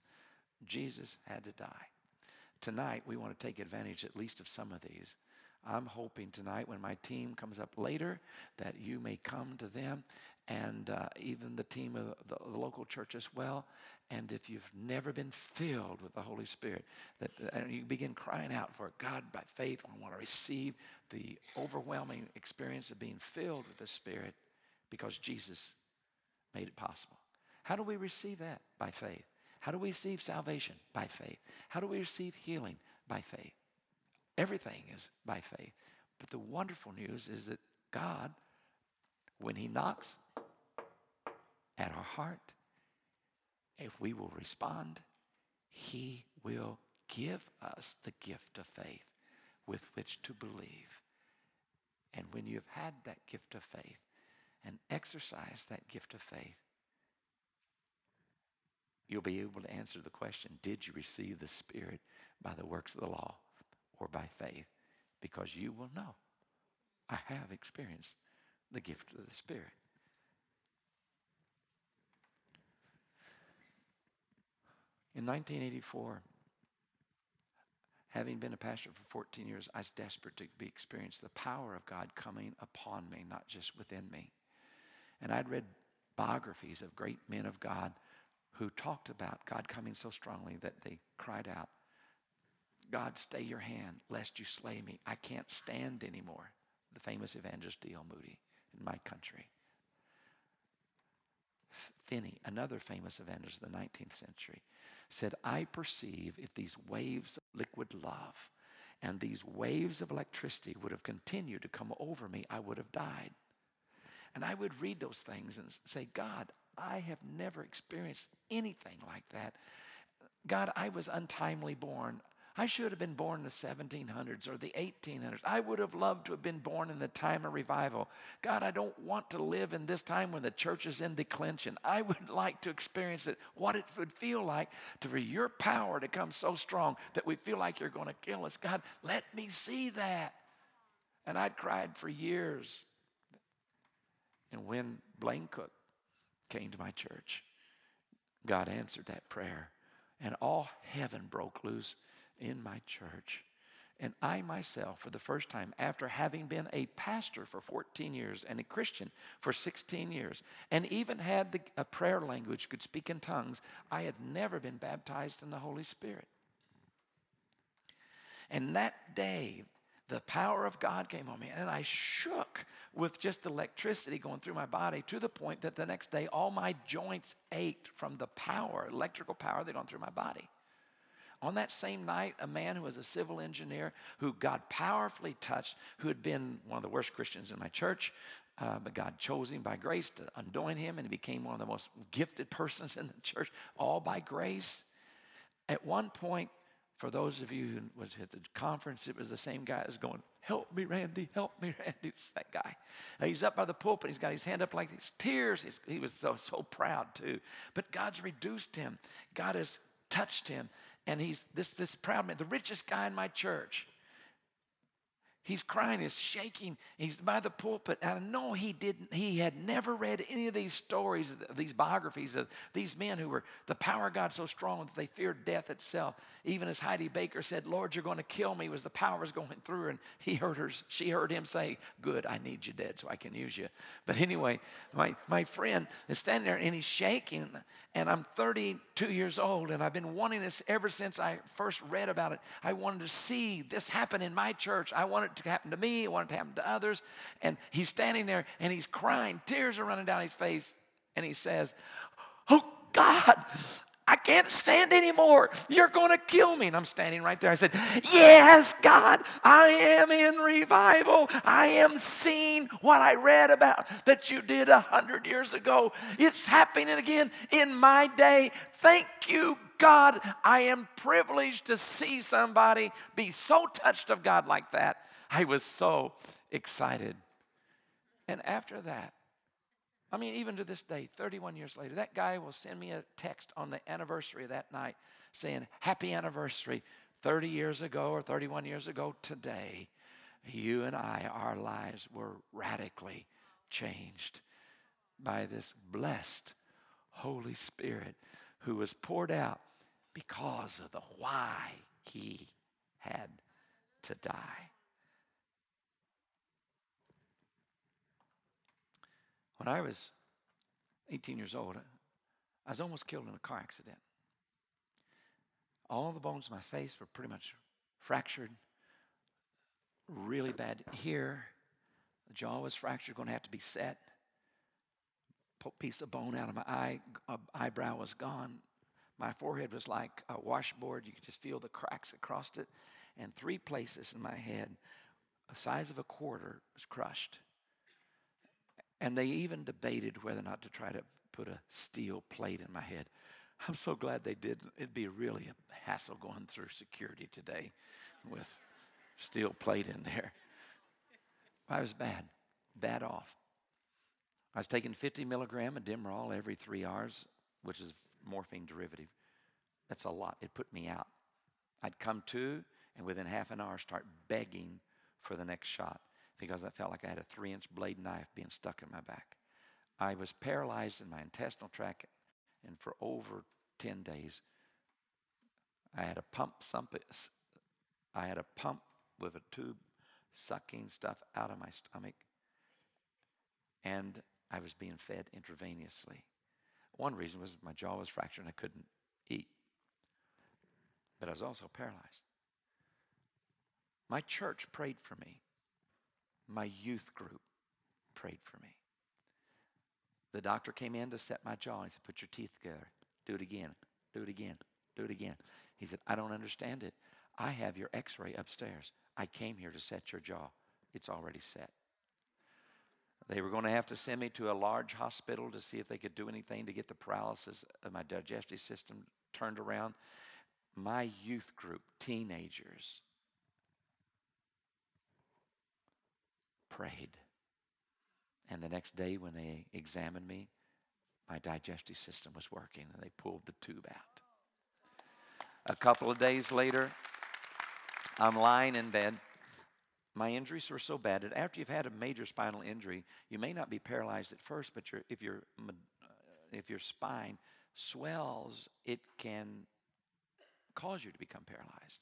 Jesus had to die tonight we want to take advantage at least of some of these. I'm hoping tonight when my team comes up later that you may come to them and uh, even the team of the, the, local church as well. And if you've never been filled with the Holy Spirit, that and you begin crying out for God by faith, I want to receive the overwhelming experience of being filled with the Spirit because Jesus made it possible. How do we receive that? By faith. How do we receive salvation? By faith. How do we receive healing? By faith. Everything is by faith. But the wonderful news is that God, when He knocks at our heart, if we will respond, He will give us the gift of faith with which to believe. And when you've had that gift of faith and exercised that gift of faith, you'll be able to answer the question Did you receive the Spirit by the works of the law or by faith? Because you will know. I have experienced the gift of the Spirit. In 1984, having been a pastor for 14 years, I was desperate to be experience the power of God coming upon me, not just within me. And I'd read biographies of great men of God who talked about God coming so strongly that they cried out, God, stay your hand lest you slay me. I can't stand anymore. the famous evangelist D.L. Moody in my country. Finney, another famous evangelist of the 19th century, said, I perceive if these waves of liquid love and these waves of electricity would have continued to come over me, I would have died. And I would read those things and say, God, I have never experienced anything like that. God, I was untimely born. I should have been born in the 1700s or the 1800s. I would have loved to have been born in the time of revival. God, I don't want to live in this time when the church is in declension. I would [laughs] like to experience it, what it would feel like to, for your power to come so strong that we feel like you're going to kill us. God, let me see that. And I'd cried for years. And when Blaine Cook came to my church, God answered that prayer. And all heaven broke loose in my church. And I myself, for the first time, after having been a pastor for 14 years and a Christian for 16 years, and even had the, a prayer language, could speak in tongues, I had never been baptized in the Holy Spirit. And that day, the power of God came on me, and I shook with just electricity going through my body to the point that the next day all my joints ached from the power, electrical power that went through my body. On that same night, a man who was a civil engineer who God powerfully touched, who had been one of the worst Christians in my church, uh, but God chose him by grace to anoint him, and he became one of the most gifted [laughs] persons in the church, all by grace. At one point, for those of you who was at the conference, it was the same guy that's going, "Help me, Randy! Help me, [laughs] Randy!" It's that guy. he's up by the pulpit. He's got his hand up like these tears. He's, he was so, so proud too. But God's reduced him. God has touched him, and he's this, this proud man, the richest guy in my church. He's crying, he's shaking, he's by the pulpit. And I know he didn't, he had never read any of these stories, these biographies of these men who were the power of God so strong that they feared death itself. Even as Heidi Baker said, Lord, you're going to kill me, was the power was going through. And he heard her, she heard him say, Good, I need you dead so I can use you. But anyway, my, my friend is standing there and he's shaking. And I'm 32 years old, and I've been wanting this ever since I first read about it. I wanted to see this happen in my church. I wanted to happen to me, I want it to happen to others. And he's standing there and he's crying, tears are running down his face, and he says, Oh God, I can't stand anymore. You're going to kill me. And I'm standing right there. I said, Yes, God, I am in revival. I am seeing what I read about that you did a hundred years ago. It's happening again in my day. Thank you, God. I am privileged to see somebody be so touched of God like that. I was so excited. And after that, I mean, even to this day, 31 years later, that guy will send me a text on the anniversary of that night saying, Happy anniversary. 30 years ago or 31 years ago today, you and I, our lives were radically changed by this blessed Holy Spirit who was poured out because of the why he had to die. When I was 18 years old, I was almost killed in a car accident. All the bones in my face were pretty much fractured, really bad here. The jaw was fractured, going to have to be set. Piece of bone out of my eye, uh, eyebrow was gone. My forehead was like a washboard. You could just feel the cracks across it. And three places in my head, the size of a quarter, was crushed. And they even debated whether or not to try to put a steel plate in my head. I'm so glad they didn't. It'd be really a hassle going through security today with steel plate in there. I was bad, bad off. I was taking 50 milligram of Demerol every three hours, which is morphine derivative. That's a lot. It put me out. I'd come to, and within half an hour, start begging for the next shot because I felt like I had a three inch blade knife being stuck in my back. I was paralyzed in my intestinal tract, and for over 10 days, I had a pump, I had a pump with a tube sucking stuff out of my stomach, and I was being fed intravenously. One reason was my jaw was fractured and I couldn't eat, but I was also paralyzed. My church prayed for me My youth group prayed for me. The doctor came in to set my jaw. He said, Put your teeth together. Do it again. Do it again. Do it again. He said, I don't understand it. I have your x ray upstairs. I came here to set your jaw. It's already set. They were going to have to send me to a large hospital to see if they could do anything to get the paralysis of my digestive system turned around. My youth group, teenagers, prayed. And the next day, when they examined me, my digestive system was working and they pulled the tube out. A couple of days later, I'm lying in bed. My injuries were so bad that after you've had a major spinal injury, you may not be paralyzed at first, but if, your, uh, if your spine swells, it can cause you to become paralyzed.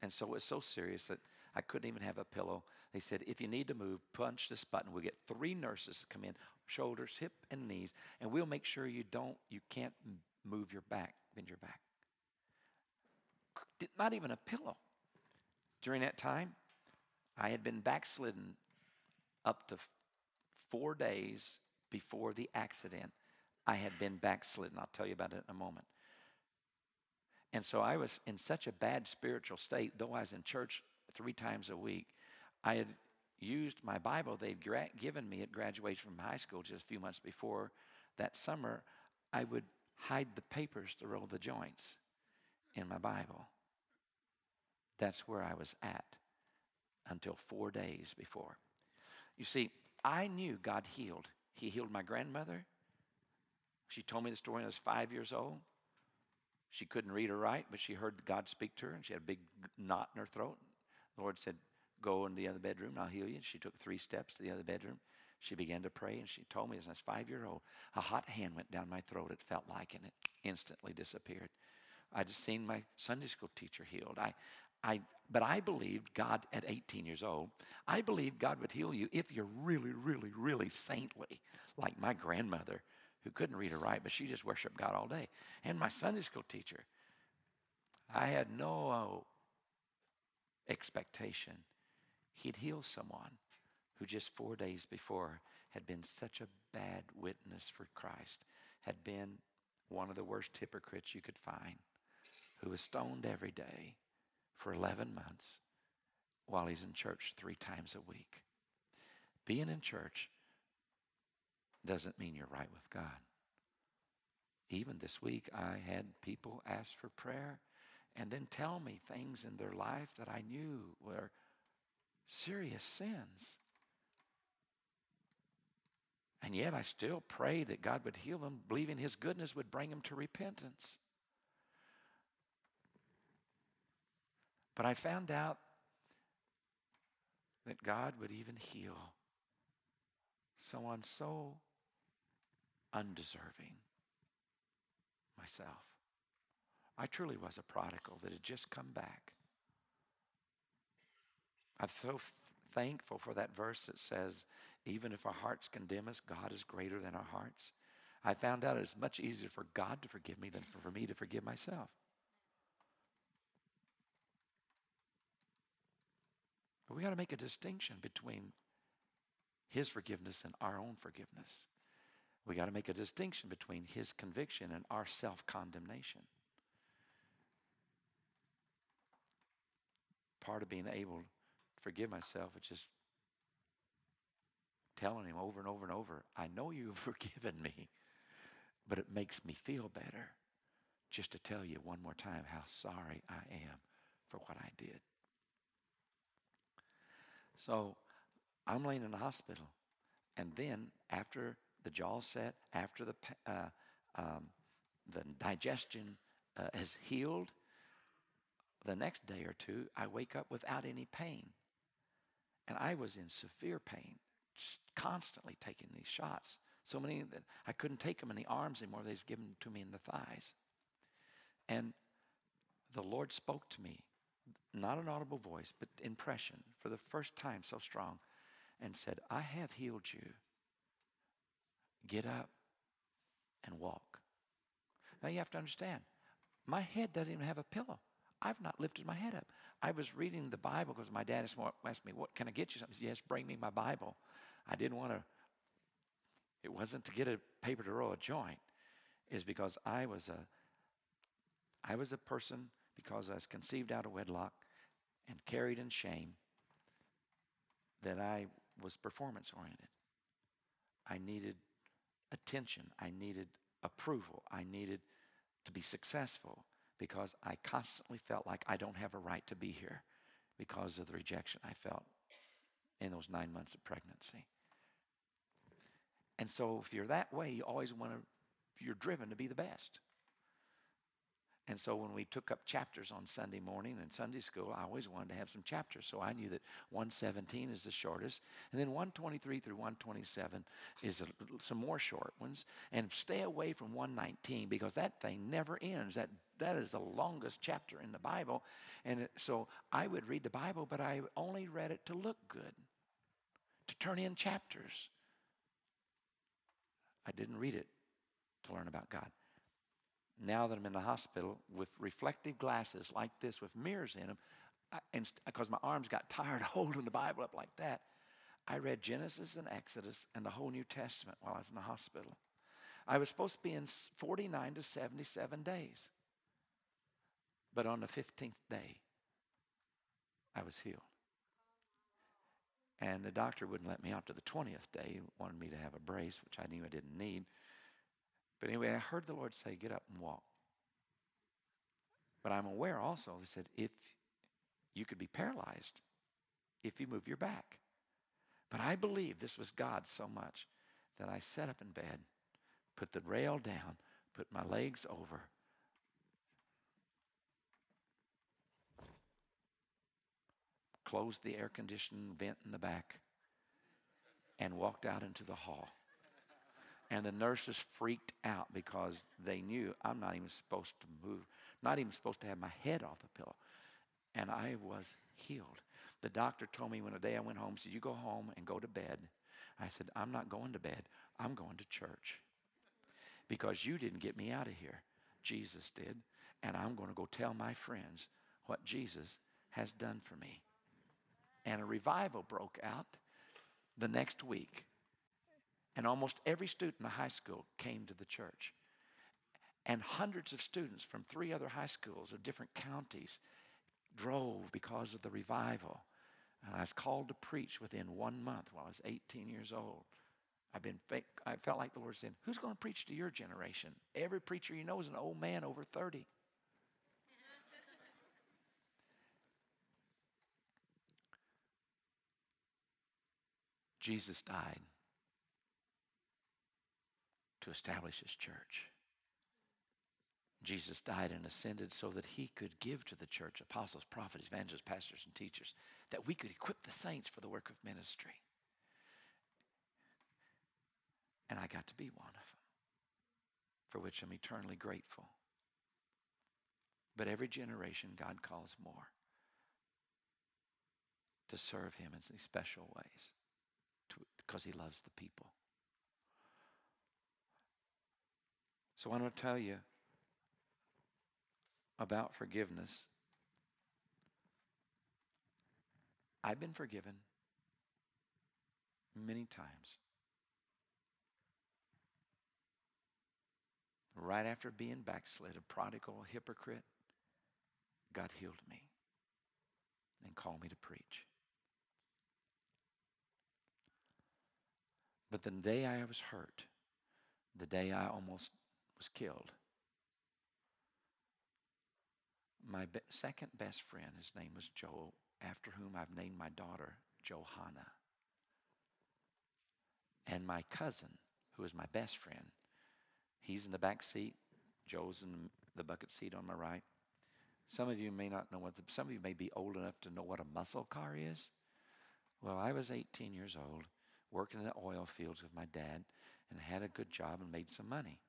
And so it's so serious that I couldn't even have a pillow. They said, if you need to move, punch this button. We'll get three nurses to come in, shoulders, hip, and knees, and we'll make sure you don't, you can't move your back, bend your back. Not even a pillow. During that time, I had been backslidden up to four days before the accident. I had been backslidden. I'll tell you about it in a moment. And so I was in such a bad spiritual state, though I was in church three times a week. I had used my Bible they'd gra- given me at graduation from high school just a few months before. That summer, I would hide the papers to roll the joints in my Bible. That's where I was at until four days before. You see, I knew God healed. He healed my grandmother. She told me the story when I was five years old. She couldn't read or write, but she heard God speak to her, and she had a big knot in her throat. The Lord said, Go in the other bedroom, and I'll heal you. She took three steps to the other bedroom. She began to pray, and she told me as I was five year old, a hot hand went down my throat, it felt like, and it instantly disappeared. I just seen my Sunday school teacher healed. I, I, but I believed God at 18 years old. I believed God would heal you if you're really, really, really saintly, like my grandmother, who couldn't read or write, but she just worshiped God all day, and my Sunday school teacher. I had no expectation he'd heal someone who just four days before had been such a bad witness for Christ, had been one of the worst hypocrites you could find, who was stoned every day for 11 months while he's in church three times a week. Being in church doesn't mean you're right with God. Even this week, I had people ask for prayer and then tell me things in their life that I knew were serious sins. And yet I still prayed that God would heal them, believing His goodness would bring them to repentance. But I found out that God would even heal someone so undeserving myself. I truly was a prodigal that had just come back. I'm so thankful for that verse that says, even if our hearts condemn us, God is greater than our hearts. I found out it's much easier for God to forgive me than for me to forgive myself. But we got to make a distinction between His forgiveness and our own forgiveness. We got to make a distinction between His conviction and our self condemnation. Part of being able forgive myself is just telling Him over and over and over, I know you've [laughs] forgiven me, but it makes me feel better just to tell you one more time how sorry I am for what I did. So I'm laying in the hospital. And then after the jaw set, after the, uh, um, the digestion uh, has healed, the next day or two, I wake up without any pain. And I was in severe pain, constantly taking these shots. So many that I couldn't take them in the arms anymore. They just given them to me in the thighs. And the Lord spoke to me not an audible voice, but impression for the first time so strong, and said, I have healed you. Get up and walk. Now you have to understand, my head doesn't even have a pillow. I've not lifted my head up. I was reading the Bible because my dad asked me, What can I get you something? I said, Yes, bring me my Bible. I didn't want to, it wasn't to get a paper to roll a joint. Is because I was a I was a person because I was conceived out of wedlock and carried in shame that I was performance oriented. I needed attention. I needed approval. I needed to be successful because I constantly felt like I don't have a right to be here because of the rejection I felt in those nine months of pregnancy. And so, if you're that way, you always want to, you're driven to be the best. And so when we took up chapters on Sunday morning in Sunday school, I always wanted to have some chapters. So I knew that 117 is the shortest. And then 123 through 127 is a, some more short ones. And stay away from 119 because that thing never ends. That, that is the longest chapter in the Bible. And it, so I would read the Bible, but I only read it to look good, to turn in chapters. I didn't read it to learn about God now that I'm in the hospital with reflective glasses like this with mirrors in them, and because my arms got tired [laughs] holding the Bible up like that, I read Genesis and Exodus and the whole New Testament while I was in the hospital. I was supposed to be in 49 to 77 days. But on the 15th day, I was healed. And the doctor wouldn't let me out to the 20th day. He wanted me to have a brace, which I knew I didn't need. But anyway, I heard the Lord say, Get up and walk. But I'm aware also, He said, if you could be paralyzed if you move your back. But I believe this was God so much that I sat up in bed, put the rail down, put my legs over. Closed the air conditioning vent in the back and walked out into the hall. And the nurses freaked out because they knew I'm not even supposed to move, not even supposed to have my head off the pillow. And I was healed. The doctor told me when the day I went home, said, You go home and go to bed. I said, I'm not going to bed. I'm going to church. Because you didn't get me out of here. Jesus did. And I'm going to go tell my friends what Jesus has done for me. And a revival broke out the next week. And almost every student in the high school came to the church. And hundreds of students from three other high schools of different counties drove because of the revival. And I was called to preach within one month while I was 18 years old. I've been I felt like the Lord said, Who's going to preach to your generation? Every preacher you know is an old man over 30. [laughs] Jesus died to establish his church. Jesus died and ascended so that he could give to the church apostles, prophets, evangelists, pastors, and teachers, that we could equip the saints for the work of ministry. And I got to be one of them, for which I'm eternally grateful. But every generation, God calls more to serve him in special ways to, because he loves the people. So I want to tell you about forgiveness. I've been forgiven many times. Right after being backslid, a prodigal, a hypocrite, God healed me and called me to preach. But the day I was hurt, the day I almost was killed. My be- second best friend, his name was Joel, after whom I've named my daughter Johanna. And my cousin, who is my best friend, he's in the back seat. Joel's in the bucket seat on my right. Some of you may not know what the, some of you may be old enough to know what a muscle car is. Well, I was 18 years old, working in the oil fields with my dad, and had a good job and made some money.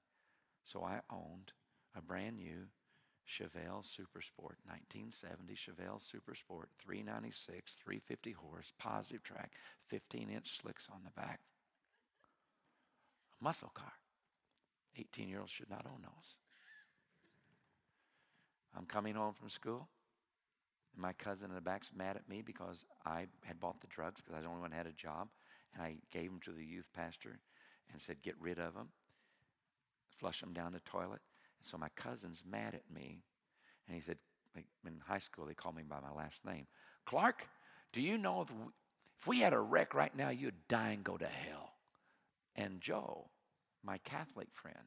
So I owned a brand new Chevelle Super Sport, 1970 Chevelle Super Sport, 396, 350 horse, Positraction, 15 inch slicks on the back. A muscle car. 18 year olds should not own those. I'm coming home from school. My cousin in the back's mad at me because I had bought the drugs because I was the only one who had a job. And I gave them to the youth pastor and said, get rid of them, flush them down the toilet. And so my cousin's mad at me. And he said, in high school, they called me by my last name. Clark, do you know if we, if we had a wreck right now, you'd die and go to hell? And Joe, my Catholic friend,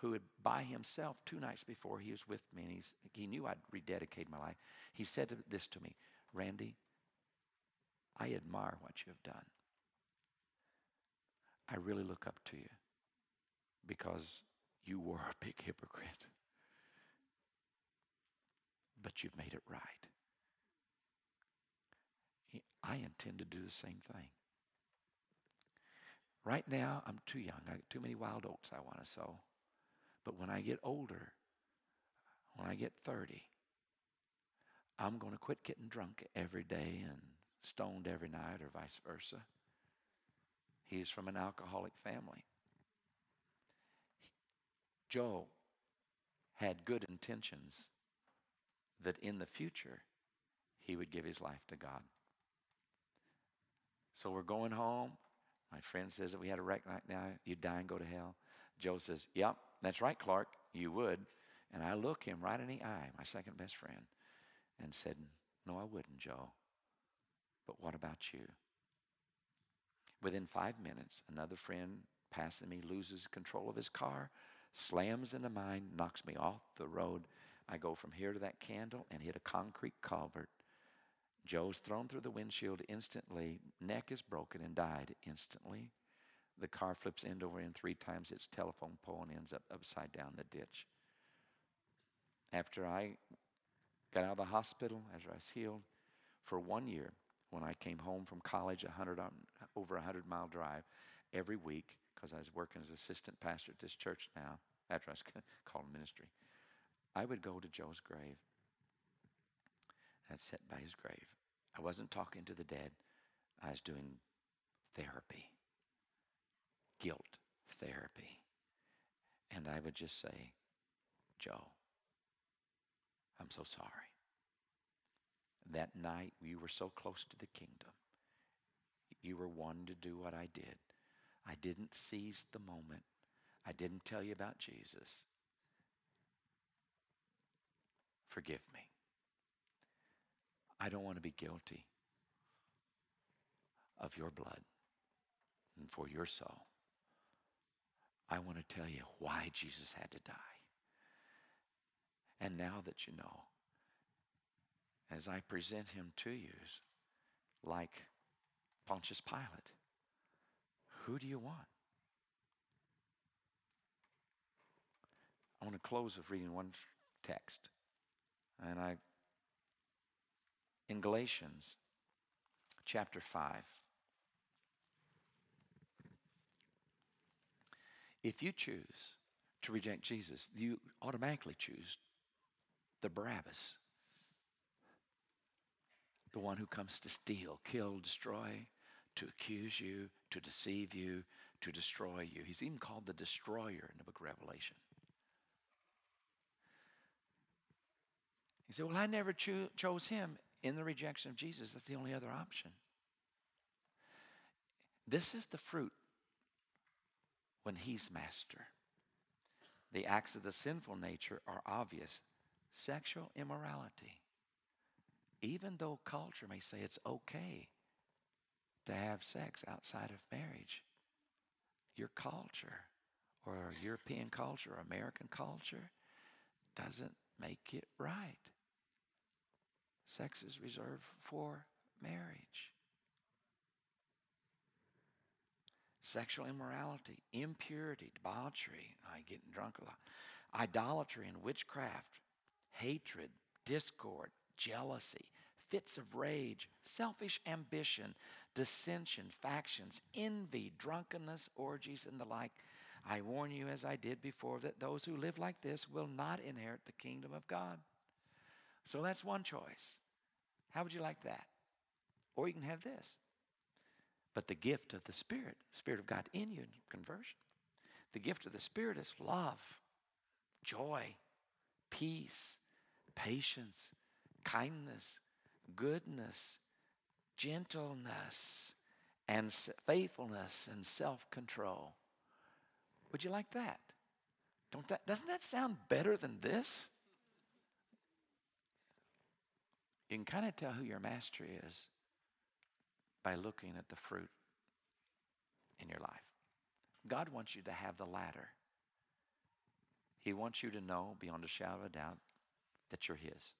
who had by himself two nights before he was with me, and he's, he knew I'd rededicated my life. He said this to me Randy, I admire what you have done. I really look up to you because you were a big hypocrite. But you've made it right. I intend to do the same thing. Right now, I'm too young. I got too many wild oats I want to sow. But when I get older, when I get 30, I'm going to quit getting drunk every day and stoned every night or vice versa. He's from an alcoholic family. Joe had good intentions that in the future he would give his life to God. So we're going home. My friend says that we had a wreck right now. You'd die and go to hell. Joe says, Yep, that's right, Clark. You would. And I look him right in the eye, my second best friend, and said, No, I wouldn't, Joe. But what about you? Within five minutes, another friend passing me loses control of his car, slams into mine, knocks me off the road. I go from here to that candle and hit a concrete culvert. Joe's thrown through the windshield instantly, neck is broken and died instantly. The car flips end over end three times its telephone pole and ends up upside down the ditch. After I got out of the hospital, after I was healed, for one year, when I came home from college, 100 um, over a 100 mile drive every week, because I was working as assistant pastor at this church now, after I was [laughs] called ministry, I would go to Joe's grave. I'd sit by his grave. I wasn't talking to the dead, I was doing therapy guilt therapy. And I would just say, Joe, I'm so sorry. That night, you were so close to the kingdom. You were one to do what I did. I didn't seize the moment. I didn't tell you about Jesus. Forgive me. I don't want to be guilty of your blood and for your soul. I want to tell you why Jesus had to die. And now that you know, as I present him to you, like Pontius Pilate, who do you want? I want to close with reading one text. And I, in Galatians chapter 5, If you choose to reject Jesus, you automatically choose the Barabbas, the one who comes to steal, kill, destroy, to accuse you, to deceive you, to destroy you. He's even called the destroyer in the book of Revelation. He said, Well, I never cho- chose him in the rejection of Jesus. That's the only other option. This is the fruit when he's master. The acts of the sinful nature are obvious sexual immorality. Even though culture may say it's okay to have sex outside of marriage, your culture or European culture or American culture doesn't make it right. Sex is reserved for marriage. sexual immorality, impurity, debauchery, I getting drunk a lot, idolatry and witchcraft, hatred, discord, jealousy, fits of rage, selfish ambition, dissension, factions, envy, drunkenness, orgies, and the like. I warn you, as I did before, that those who live like this will not inherit the kingdom of God. So that's one choice. How would you like that? Or you can have this but the gift of the Spirit, Spirit of God in you conversion. The gift of the Spirit is love, joy, peace, patience, kindness, goodness, gentleness, and faithfulness and self-control. Would you like that? Don't that doesn't that sound better than this? You can kind of tell who your master is by looking at the fruit in your life. God wants you to have the latter. He wants you to know beyond a shadow of a doubt that you're His.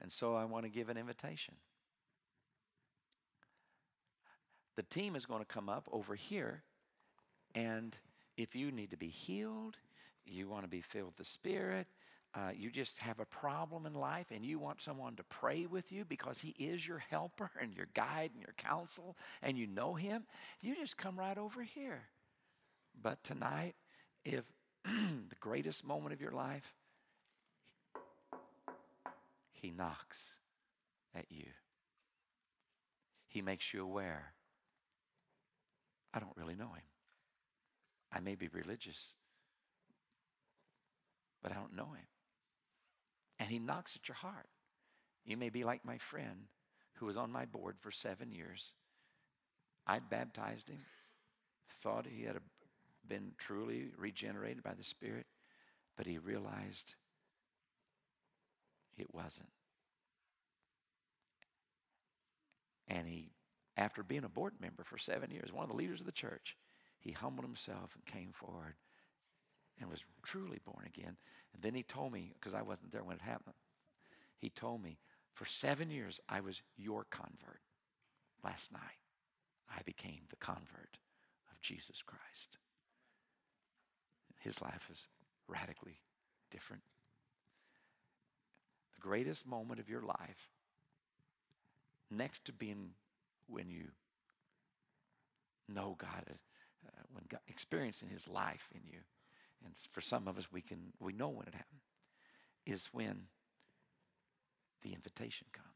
And so I want to give an invitation. The team is going to come up over here, and if you need to be healed, you want to be filled with the Spirit, uh, you just have a problem in life and you want someone to pray with you because he is your helper and your guide and your counsel and you know him, you just come right over here. But tonight, if [clears throat] the greatest moment of your life, he knocks at you. He makes you aware. I don't really know him. I may be religious, but I don't know him and he knocks at your heart. You may be like my friend who was on my board for seven years. I'd baptized him, thought he had been truly regenerated by the Spirit, but he realized it wasn't. And he, after being a board member for seven years, one of the leaders of the church, he humbled himself and came forward and was truly born again. And then he told me, because I wasn't there when it happened, he told me, for seven years, I was your convert. Last night, I became the convert of Jesus Christ. His life is radically different. The greatest moment of your life, next to being when you know God, uh, when God, experiencing His life in you, and for some of us, we can we know when it happened, is when the invitation comes.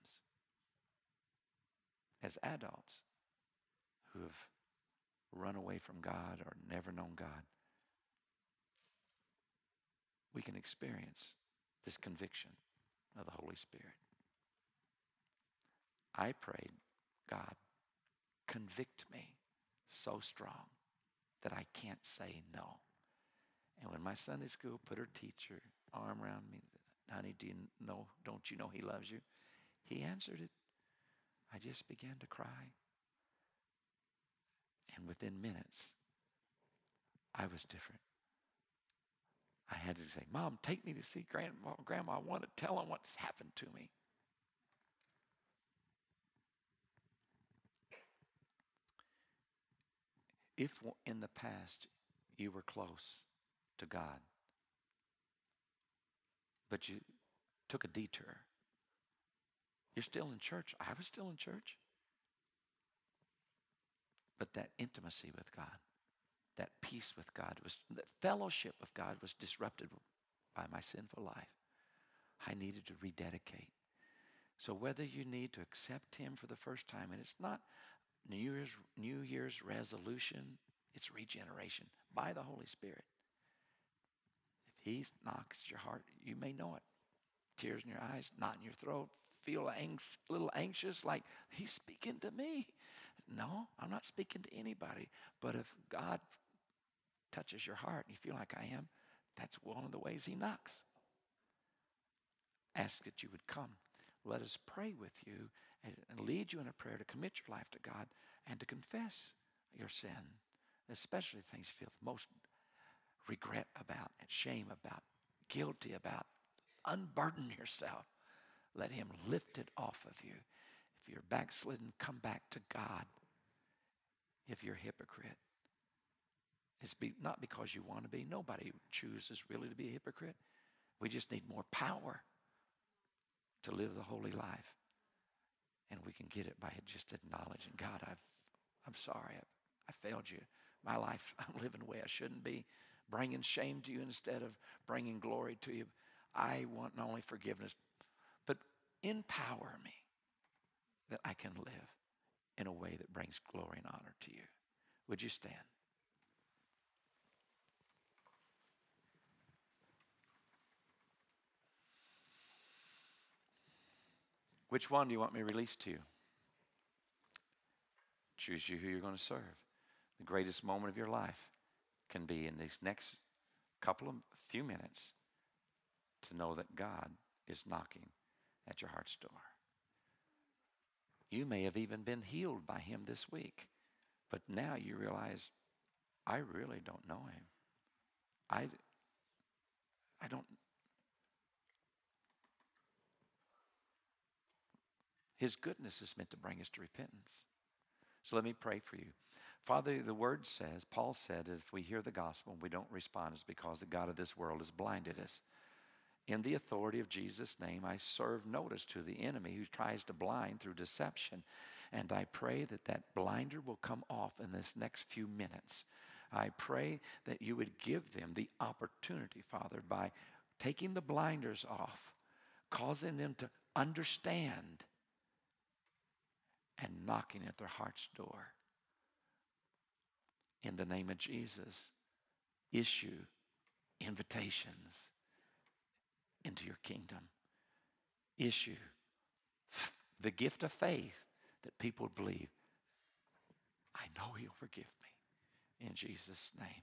As adults who have run away from God or never known God, we can experience this conviction of the Holy Spirit. I prayed, God, convict me so strong that I can't say no. And when my Sunday school put her teacher arm around me, honey, do you know, don't you know he loves you? He answered it. I just began to cry. And within minutes, I was different. I had to say, Mom, take me to see Grandma. Grandma, I want to tell him what's happened to me. If in the past you were close to God. But you took a detour. You're still in church. I was still in church. But that intimacy with God, that peace with God, was that fellowship with God was disrupted by my sinful life. I needed to rededicate. So whether you need to accept him for the first time, and it's not New Year's, New Year's resolution, it's regeneration by the Holy Spirit. If He knocks your heart. You may know it. Tears in your eyes, knot in your throat, feel a little anxious, like he's speaking to me. No, I'm not speaking to anybody. But if God touches your heart and you feel like I am, that's one of the ways he knocks. Ask that you would come. Let us pray with you and lead you in a prayer to commit your life to God and to confess your sin, especially things you feel the most regret about and shame about, guilty about. Unburden yourself. Let Him lift it off of you. If you're backslidden, come back to God. If you're a hypocrite, it's be, not because you want to be. Nobody chooses really to be a hypocrite. We just need more power to live the holy life. And we can get it by just acknowledging, God, I've, I'm sorry. I, I failed you. My life, [laughs] I'm living the way I shouldn't be bringing shame to you instead of bringing glory to you. I want not only forgiveness, but empower me that I can live in a way that brings glory and honor to you. Would you stand? Which one do you want me released to? You? Choose you who you're going to serve. The greatest moment of your life can be in these next couple of few minutes to know that God is knocking at your heart's door. You may have even been healed by him this week, but now you realize, I really don't know him. I, I don't. His goodness is meant to bring us to repentance. So let me pray for you. Father, the word says, Paul said, if we hear the gospel and we don't respond, it's because the God of this world has blinded us. In the authority of Jesus' name, I serve notice to the enemy who tries to blind through deception. And I pray that that blinder will come off in this next few minutes. I pray that you would give them the opportunity, Father, by taking the blinders off, causing them to understand, and knocking at their heart's door. In the name of Jesus, issue invitations into your kingdom. Issue the gift of faith that people believe. I know He'll forgive me. In Jesus' name.